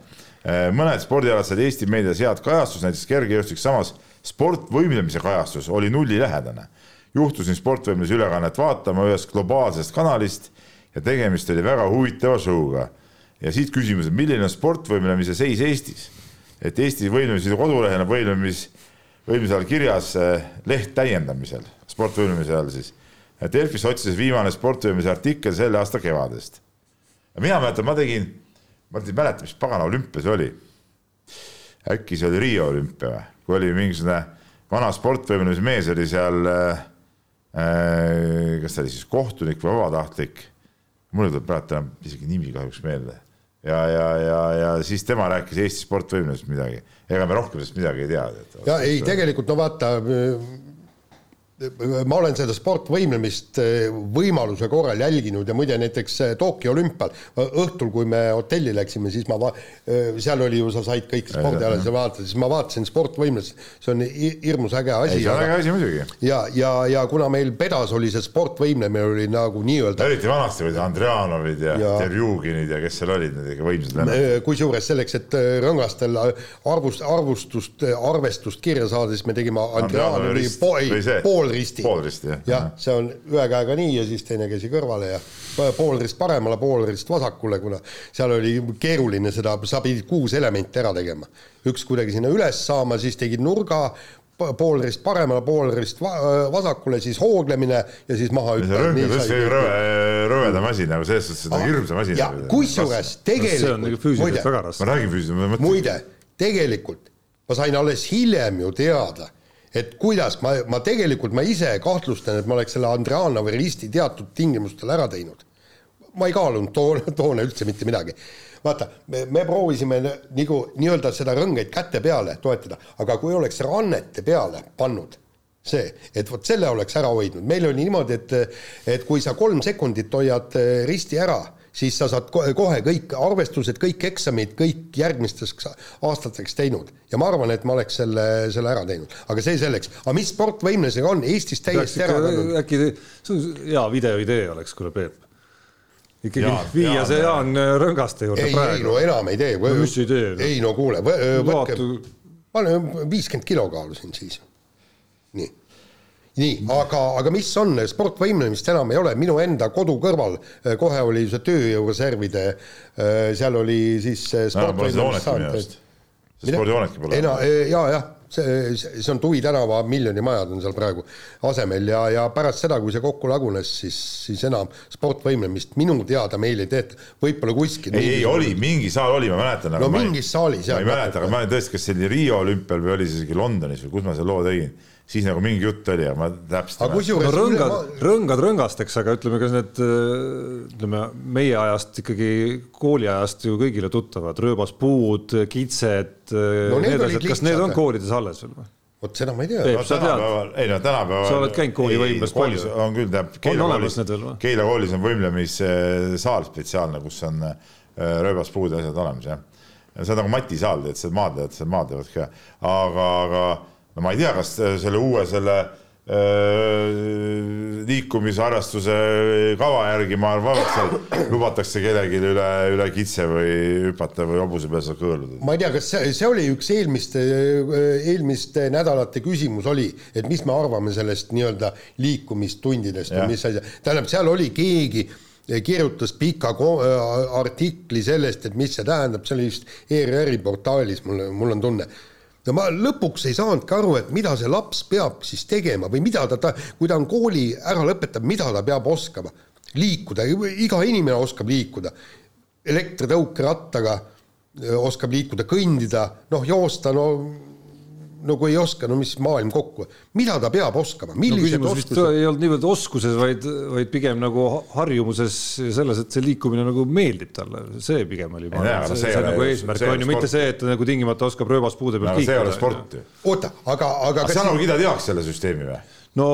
Mõned spordialad said Eesti meedias head kajastust, näiteks kergejõustik, samas sportvõimlemise kajastus oli nullilähedane. juhtusin sportvõimluse ülekannet vaatama ühest globaalsest kanalist ja tegemist oli väga huvitava show'ga ja siit küsimus, et milline on sportvõimlemise seis Eestis? et Eesti Võimlemisliidu kodulehel on võimlemis, võimlemise all kirjas eh, leht täiendamisel, sportvõimlemise all siis. Delfis otsides viimane sportvõimlemise artikkel selle aasta kevadest. mina mäletan, ma tegin, ma ei mäleta, mis pagana olümpia see oli. äkki see oli Riia olümpia või, kui oli mingisugune vana sportvõimlemise mees oli seal äh,. Äh, kas ta oli siis kohtunik või vabatahtlik mul ei tule praegu enam isegi nimi kahjuks meelde. ja, ja, ja, ja siis tema rääkis Eesti sportvõimlemisest midagi, ega me rohkem sellest midagi ei tea. ja ei, tegelikult no vaata, ma olen seda sportvõimlemist eh, võimaluse korral jälginud ja muide näiteks eh, Tokyo olümpial õhtul, kui me hotelli läksime, siis ma, seal oli ju, sa said kõik spordialased vaadata, siis ma vaatasin sportvõimlemist, see on hi- hirmus äge asi. ei, see on äge asi muidugi. ja, ja, ja kuna meil pedas oli see sportvõimlemine oli nagu nii-öelda eriti vanasti olid Andrianovid ja, ja. Terjuginid ja kes seal olid, need ikka võimsad vennad. Kusjuures selleks, et rõngastel arvust, arvustust, arvestust kirja saada, siis me tegime Andrianovi Andrianovi poolristi. Poolristi, jah. jah, see on ühe käega nii ja siis teine käsi kõrvale ja poolrist paremale, poolrist vasakule, kuna seal oli keeruline seda, sa pidid kuus elementi ära tegema. üks kuidagi sinna üles saama, siis tegid nurga, poolrist paremale, poolrist va- vasakule, siis hooglemine ja siis maha kõige rõve, rõvedam asi nagu selles suhtes, et see on hirmsam asi. ja kusjuures see on nagu tegelikult, füüsiliselt muide, ma räägin füüsiliselt, ma mõtlen. muide, tegelikult ma sain alles hiljem ju teada, et kuidas ma, ma tegelikult ma ise kahtlustan, et ma oleks selle Andrianovi risti teatud tingimustel ära teinud. ma ei kaalunud toona, toona üldse mitte midagi. vaata, me, me proovisime nagu nii-öelda seda rõngeid käte peale toetada, aga kui oleks rannete peale pannud see, et vot selle oleks ära hoidnud, meil oli niimoodi, et et kui sa kolm sekundit hoiad eh, risti ära, siis sa saad kohe, kõik arvestused, kõik eksamid, kõik järgmisteks aastateks teinud ja ma arvan, et ma oleks selle, selle ära teinud, aga see selleks, aga mis sportvõimlasega on Eestis täiesti ära kadunud? äkki, see on hea videoidee oleks, kuule Peep. ikkagi Jaan- viia Jaan- see Jaan Rõngaste juurde ei, ei praegu no. enam ei tee. No mis ei tee, no? ei no kuule, võtke Vaata-, ma olen viiskümmend kilo kaalusin siis. nii, nii, aga, aga mis on, sportvõimlemist enam ei ole, minu enda kodu kõrval eh, kohe oli see tööjõureservide, seal oli siis eh, enam pole ja, jah, see, see on Tuvi tänava miljonimajad on seal praegu asemel ja, ja pärast seda, kui see kokku lagunes, siis, siis enam sportvõimlemist minu teada meil ei tehta, võib-olla kuskil. ei, ei oli, mingi saal oli, ma mäletan. no mingis saalis jah. ma ei mäleta, aga ma olen tõesti, kas see oli Riio olümpial või oli see isegi Londonis või kus ma selle loo tegin siis nagu mingi jutt oli ja ma täpselt. aga kusjuures no, rõngad ma..., rõngad rõngasteks, aga ütleme, kas need ütleme meie ajast ikkagi kooliajast ju kõigile tuttavad rööbaspuud, kitsed no,, need asjad, kas need on koolides alles veel või? vot seda ma ei tea. No, tänapäeval, ei no tänapäeval. sa oled käinud koolivõimles palju? on küll, tähendab. on olemas need veel või? Keila koolis on võimlemissaal spetsiaalne, kus on rööbaspuud ja asjad olemas jah. see on nagu Mati saal, tead, seal maadlevad, seal maadlevad ka, aga, aga no ma ei tea, kas selle uue selle liikumisharrastuse kava järgi ma arvan, et seal lubatakse kellelgi üle, üle kitse või hüpata või hobuse peal seal kõõluda. ma ei tea, kas see, see oli üks eelmiste, eelmiste nädalate küsimus oli, et mis me arvame sellest nii-öelda liikumistundidest või mis asja, tähendab, seal oli keegi kirjutas pika artikli sellest, et mis see tähendab, see oli vist ERR-i portaalis, mul, mul on tunne no ma lõpuks ei saanudki aru, et mida see laps peab siis tegema või mida ta, ta, kui ta on kooli ära lõpetanud, mida ta peab oskama. liikuda, iga inimene oskab liikuda. elektritõukerattaga oskab liikuda, kõndida, noh, joosta, no no kui ei oska, no mis maailm kokku, mida ta peab oskama, millised no, oskused? ei olnud niivõrd oskuses, vaid, vaid pigem nagu harjumuses selles, et see liikumine nagu meeldib talle, see pigem oli. see, see, see nagu eesmärk on ju, mitte see, et ta nagu tingimata oskab rööbaspuude peal kiikuda. see ei ole sport ju. oota, aga, aga. kas sa nagu kiidad heaks selle süsteemi või? no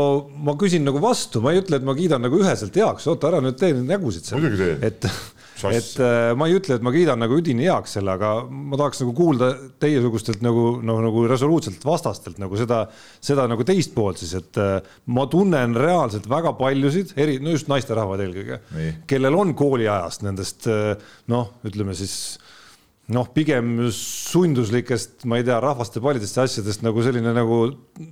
ma küsin nagu vastu, ma ei ütle, et ma kiidan nagu üheselt heaks, oota ära nüüd tee neid nägusid seal. muidugi teen. et [LAUGHS] et äh, ma ei ütle, et ma kiidan nagu üdini heaks selle, aga ma tahaks nagu kuulda teiesugustelt nagu noh, nagu resoluutselt vastastelt nagu seda, seda nagu teist poolt siis, et äh, ma tunnen reaalselt väga paljusid, eri, no just naisterahvad eelkõige, kellel on kooliajast nendest äh, noh, ütleme siis noh, pigem sunduslikest, ma ei tea, rahvaste paljudest asjadest nagu selline nagu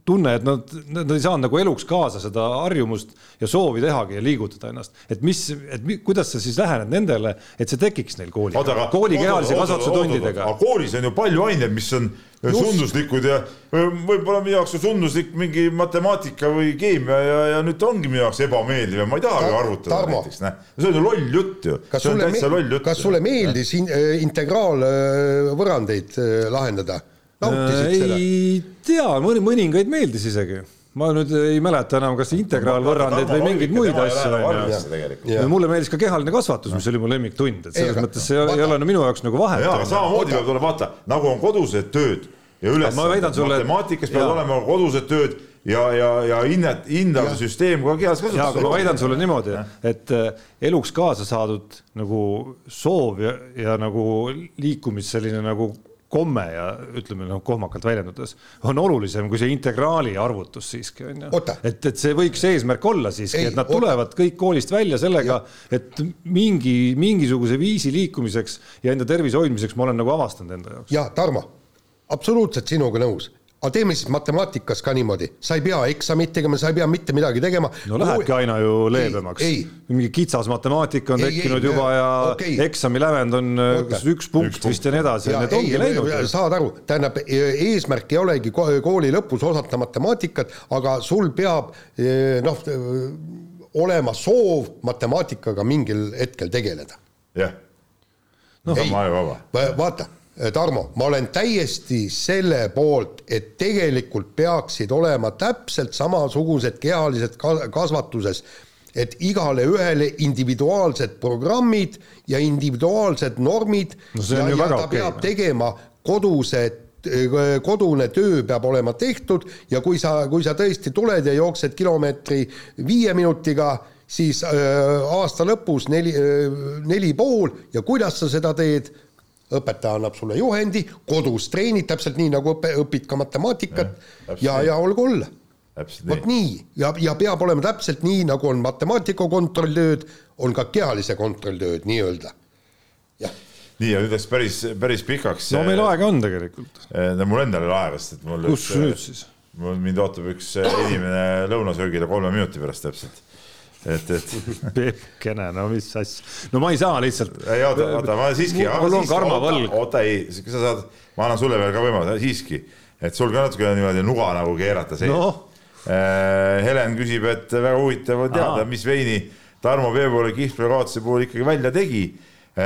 tunne, et nad, nad ei saanud nagu eluks kaasa seda harjumust ja soovi tehagi ja liigutada ennast. et mis, et mi, kuidas sa siis lähened nendele, et see tekiks neil kooli, kooli kehalise kasvatuse tundidega. aga koolis on ju palju aineid, mis on. Sunduslikud ja võib-olla minu jaoks on sunduslik mingi matemaatika või keemia ja, ja nüüd ta ongi minu jaoks ebameeldiv ja ma ei tahagi Ta, arvutada Tarmo. näiteks, näe. see on ju loll jutt ju. kas sulle, kas sulle meeldis in, äh, integraalvõrandeid äh, lahendada? nautisid seda? ei tea, mõni, mõningaid meeldis isegi ma nüüd ei mäleta enam, kas integraalvõrrandeid või mingeid muid asju. mulle meeldis ka kehaline kasvatus, mis oli mu lemmiktund, et selles ei, mõttes see ei ole no minu jaoks nagu vahet. samamoodi peab olema, vaata nagu on kodused tööd ja ülesanded, matemaatikas peavad olema kodused tööd ja, ja, ja hinnet, hindava süsteem ka kehalis kasutusel. aga ma väidan sulle niimoodi, et äh, eluks kaasa saadud nagu soov ja, ja nagu liikumis selline nagu komme ja ütleme noh, kohmakalt väljendudes on olulisem kui see integraali arvutus siiski on ju. et, et see võiks eesmärk olla siiski, et nad tulevad oota. kõik koolist välja sellega, et mingi, mingisuguse viisi liikumiseks ja enda tervise hoidmiseks ma olen nagu avastanud enda jaoks. ja Tarmo, absoluutselt sinuga nõus aga teeme siis matemaatikas ka niimoodi, sa ei pea eksamit tegema, sa ei pea mitte midagi tegema. no lähebki aina ju leebemaks. mingi kitsas matemaatika on ei, tekkinud ei, juba ja okay. eksami lävend on äh, kas üks punkt üks vist ja nii edasi ja need ongi ei, läinud. saad aru, tähendab e, eesmärk ei olegi kooli lõpus osata matemaatikat, aga sul peab e, noh, olema soov matemaatikaga mingil hetkel tegeleda. jah, no, sama ju vaba. vaata Tarmo, ma olen täiesti selle poolt, et tegelikult peaksid olema täpselt samasugused kehalised kasvatuses, et igale ühele individuaalsed programmid ja individuaalsed normid no ja, ja ta okay, peab tegema kodused kodune töö peab olema tehtud ja kui sa, kui sa tõesti tuled ja jooksed kilomeetri viie minutiga, siis äh, aasta lõpus neli äh,, neli pool ja kuidas sa seda teed õpetaja annab sulle juhendi, kodus treenid täpselt nii, nagu õpe, õpid ka matemaatikat ja, ja, ja olgu olla. vot nii ja, ja peab olema täpselt nii, nagu on matemaatika kontrolltööd, on ka kehalise kontrolltööd nii-öelda. nii ja nüüd läks päris, päris pikaks. no meil aega on tegelikult. Eh, no mul endal ei ole aega, sest et mul. kus nüüd siis? mul mind ootab üks inimene lõunasöögile kolme minuti pärast täpselt et, et. [LAUGHS] Peepkene, no mis asja, no ma ei saa lihtsalt. ei oota, oota, ma siiski. mul on karmavõlg. oota, ei, sa saad, ma annan sulle veel ka võimaluse, siiski. et sul ka natuke niimoodi nuga nagu keerata sees Noh. Äh, Helen küsib, et väga huvitav on teada, mis veini Tarmo Peepoole kihlvee kaotuse puhul ikkagi välja tegi.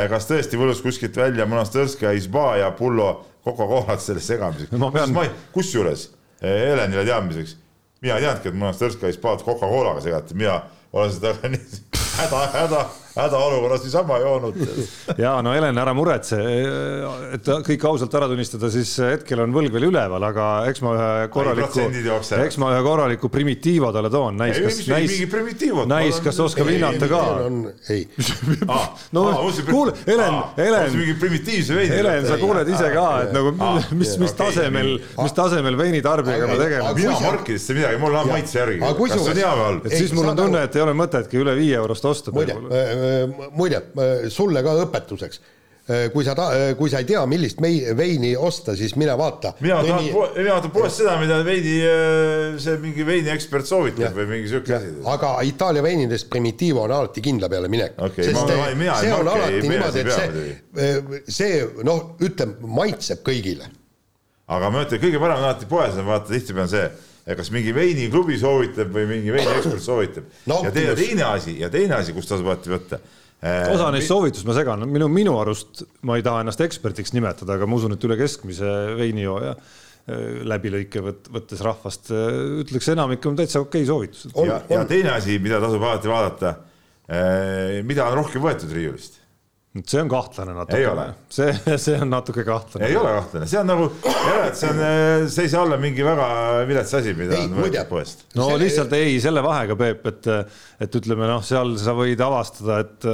kas tõesti võlus kuskilt välja Monastõrskaja, Isba ja Pullo Coca-Colat sellest segamiseks Ma pean- Kus- kusjuures eh, Helenile teadmiseks, mina ei teadnudki, et Monastõrskaja Isbaad Coca-Colaga segati, mina olen seda nii häda, häda, hädaolukorras niisama joonud. [LAUGHS] ja no Helen, ära muretse, et kõik ausalt ära tunnistada, siis hetkel on võlg veel üleval, aga eks ma ühe korraliku eks ma ühe korraliku primitiivo talle toon, näis, kas näis näis, kas oskab hinnata ka. ei, [LAUGHS] No kuule, Helen- Helen- veini. Helen, sa kuuled ise ka, et nagu mis, mis tasemel mis tasemel veinitarbijaga me Aga- tegeleme mina markidesse midagi, mul on maitse järgi. Kas see on hea või halb? Siis mul on tunne, et ei ole mõtetki üle viie eurost osta. muide, muide, sulle ka õpetuseks. kui sa, kui sa ei tea, millist mei-, veini osta, siis mine vaata. mina tahan, mina vaatan poest seda, mida veidi, see mingi veiniekspert soovitab või mingi siuke asi. aga Itaalia veinidest Primitivo on alati kindla peale minek Okei, sest ma- ma- mina see on ei alati pea niimoodi, et see, see noh, ütleme, maitseb kõigile. aga ma ütlen, kõige parem on alati poes on vaata tihtipeale on see, kas mingi veiniklubi soovitab või mingi veiniekspert soovitab No, ja teine, teine asi ja teine asi, kust tasub alati võtta. osa neist soovitust ma segan, minu, minu arust ma ei taha ennast ekspertiks nimetada, aga ma usun, et üle keskmise veinijooja äh, läbilõike võt-, võttes rahvast, ütleks enamik on täitsa okei soovitused. On- ja, ja teine asi, mida tasub alati vaadata, mida on rohkem võetud riiulist see on kahtlane Ei ole. natukene, see, [LAUGHS] see on natuke kahtlane. ei ole kahtlane, see on nagu, et see on, see ei saa olla mingi väga vilets asi, mida Ei, on võetud poest. no See- lihtsalt ei, selle vahega, Peep, et, et ütleme noh, seal sa võid avastada, et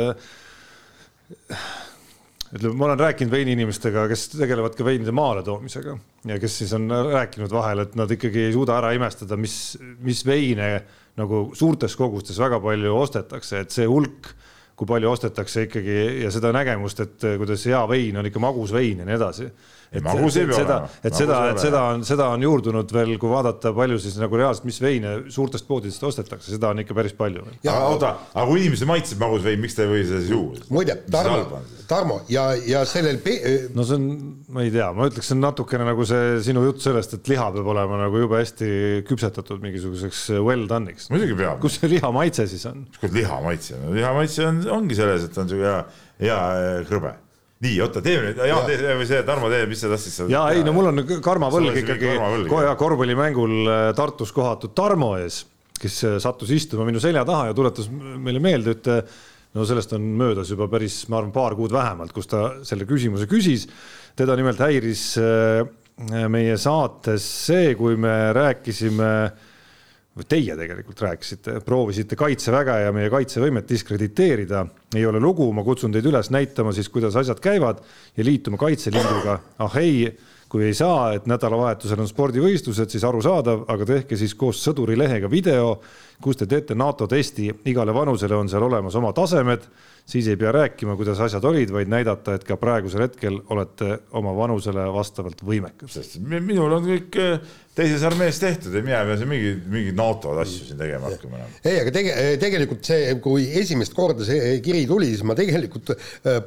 ütleme, ma olen rääkinud veiniinimestega, kes tegelevad ka veinide maale toomisega ja kes siis on rääkinud vahel, et nad ikkagi ei suuda ära imestada, mis, mis veine nagu suurtes kogustes väga palju ostetakse, et see hulk, kui palju ostetakse ikkagi ja seda nägemust, et kuidas hea vein on ikka magus vein ja nii edasi. Et ei pea seda et seda et seda on, seda on juurdunud veel, kui vaadata, palju siis nagu reaalselt, mis veine suurtest poodidest ostetakse, seda on ikka päris palju. aga oota, aga kui inimesele maitseb magus vein, miks ta ei või seda siis juua? muide, Tarmo, Tarmo ja, ja sellel pe-, no see on, ma ei tea, ma ütleks, see on natukene nagu see sinu jutt sellest, et liha peab olema nagu jube hästi küpsetatud mingisuguseks well done'iks. muidugi peab. kus see liha maitse siis on? kus liha maitse on, liha maitse on, ongi selles, et on siuke hea, hea äh, krõbe. nii, oota, teeme nüüd, Jaan, tee või see Tarmo teeb, mis sa tahtsid seal. ja ei, no mul on karmavõlg ikkagi siuke karmavõlg, ko- jah. ja korvpallimängul äh, Tartus kohatud Tarmo ees, kes äh, sattus istuma minu selja taha ja tuletas meile meelde ühte no sellest on möödas juba päris, ma arvan, paar kuud vähemalt, kus ta selle küsimuse küsis. teda nimelt häiris äh, meie saates see, kui me rääkisime või teie tegelikult rääkisite, proovisite kaitseväge ja meie kaitsevõimet diskrediteerida. ei ole lugu, ma kutsun teid üles näitama siis, kuidas asjad käivad ja liituma Kaitseliiduga. ah ei, kui ei saa, et nädalavahetusel on spordivõistlused, siis arusaadav, aga tehke siis koos sõdurilehega video, kus te teete NATO testi, igale vanusele on seal olemas oma tasemed, siis ei pea rääkima, kuidas asjad olid, vaid näidata, et ka praegusel hetkel olete oma vanusele vastavalt võimekas. sest mi- minul on kõik äh, teises armees tehtud ja mina ei pea siin mingeid, mingeid NATO asju siin tegema hakkama enam. ei, aga tege-, tegelikult see, kui esimest korda see kiri tuli, siis ma tegelikult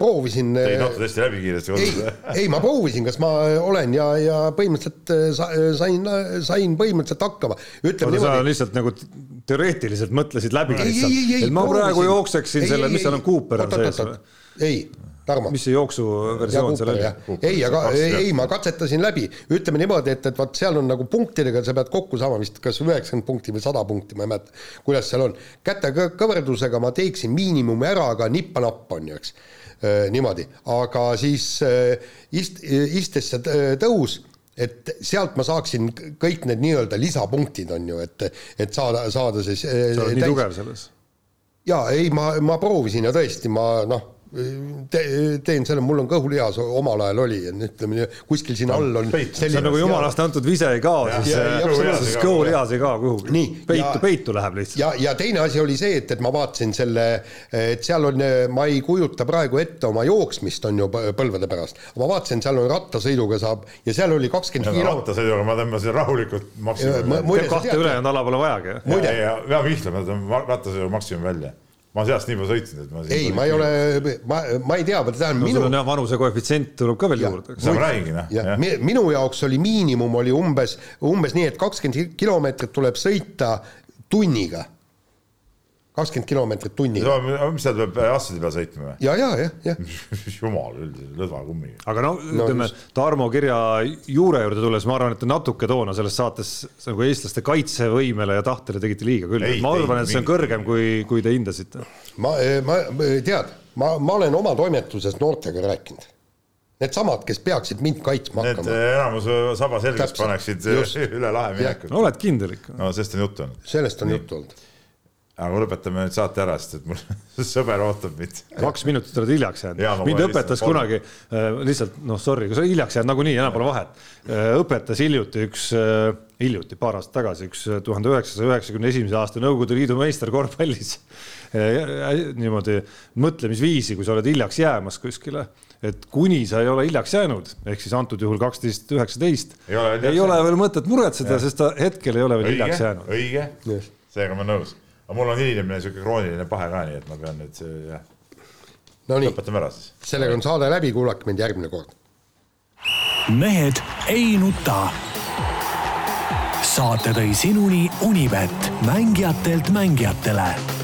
proovisin. ei NATO testi läbi kiiresti ei kodus., ei ma proovisin, kas ma olen ja, ja põhimõtteliselt sa, sain, sain põhimõtteliselt hakkama. ütleme sa niimoodi. lihtsalt nagu teoreetiliselt mõtlesid läbi ei, ei, ei, ei. et ma praegu jookseksin selle, mis seal on, Cooper on sees või? ei, Tarmo. mis see jooksuversioon seal oli? ei, aga ei, ei, ma katsetasin läbi, ütleme niimoodi, et, et vot seal on nagu punktidega, sa pead kokku saama vist kas üheksakümmend punkti või sada punkti, ma ei mäleta, kuidas seal on. käte kõ- kõverdusega ma teeksin miinimumi ära, aga nippa-nappa on ju, eks. niimoodi, aga siis äh, ist-, istesse t- tõus et sealt ma saaksin kõik need nii-öelda lisapunktid on ju, et, et saada, saada siis. sa oled nii tugev selles. jaa, ei, ma, ma proovisin ja tõesti, ma noh, te, teen selle, mul on kõhulihas omal ajal oli, ütleme kuskil siin all on see on nagu jumalast antud vise ei kao, siis kõhulihas ei kao kuhugi peitu peitu läheb lihtsalt. ja, ja teine asi oli see, et, et ma vaatasin selle, et seal on, ma ei kujuta praegu ette oma jooksmist, on ju põ- põlvede pärast, ma vaatasin, seal on rattasõiduga saab ja seal oli kakskümmend kilo. rattasõiduga ma tõmbasin rahulikult maksimumi kahte ülejäänud ala pole vajagi. Ja, ja peab vihtlema, rattasõidu maksimumi välja. Ma seast nii palju sõitnud, et ma. ei, ma ei ole, ma, ma ei tea, ma tean no, minu. sul on jah, vanuse koefitsient tuleb ka veel juurde. seda ma räägingi noh. jah, minu jaoks oli miinimum oli umbes, umbes nii, et kakskümmend kilomeetrit tuleb sõita tunniga kakskümmend kilomeetrit tunniga. mis seal peab asjade peal sõitma või? ja, ja, jah, jah. [LAUGHS] jumal, lõdva kummiga. aga no ütleme no, Tarmo kirja juure juurde tulles, ma arvan, et natuke toona selles saates nagu eestlaste kaitsevõimele ja tahtele tegite liiga küll. ma arvan, et see on kõrgem, kui, kui te hindasite. ma, ma, tead, ma, ma olen oma toimetuses noortega rääkinud needsamad, kes peaksid mind kaitsma hakkama. Need enamus saba selgeks paneksid just. üle lahe minekut. no oled kindel ikka. no sellest on juttu olnud. sellest on juttu olnud aga lõpetame nüüd saate ära, sest et mul [LAUGHS] sõber ootab mind. kaks minutit oled hiljaks jäänud. mind õpetas kunagi äh,, lihtsalt noh, sorry, kui sa hiljaks jääd nagunii, enam pole vahet äh,. õpetas hiljuti üks äh,, hiljuti, paar aastat tagasi, üks tuhande üheksasaja üheksakümne esimese aasta Nõukogude Liidu meister korvpallis [LAUGHS] äh,. niimoodi mõtlemisviisi, kui sa oled hiljaks jäämas kuskile et kuni sa ei ole hiljaks jäänud, ehk siis antud juhul kaksteist, üheksateist, ei ole veel mõtet muretseda, sest ta hetkel ei ole veel õige, hiljaks jäänud. õige, seega ma nõus aga mul on hilinemine sihuke krooniline pahe ka, nii et ma pean nüüd jah. no nii, lõpetame ära siis. sellega on saade läbi, kuulake mind järgmine kord. mehed ei nuta. saate tõi sinuni Unibet, mängijatelt mängijatele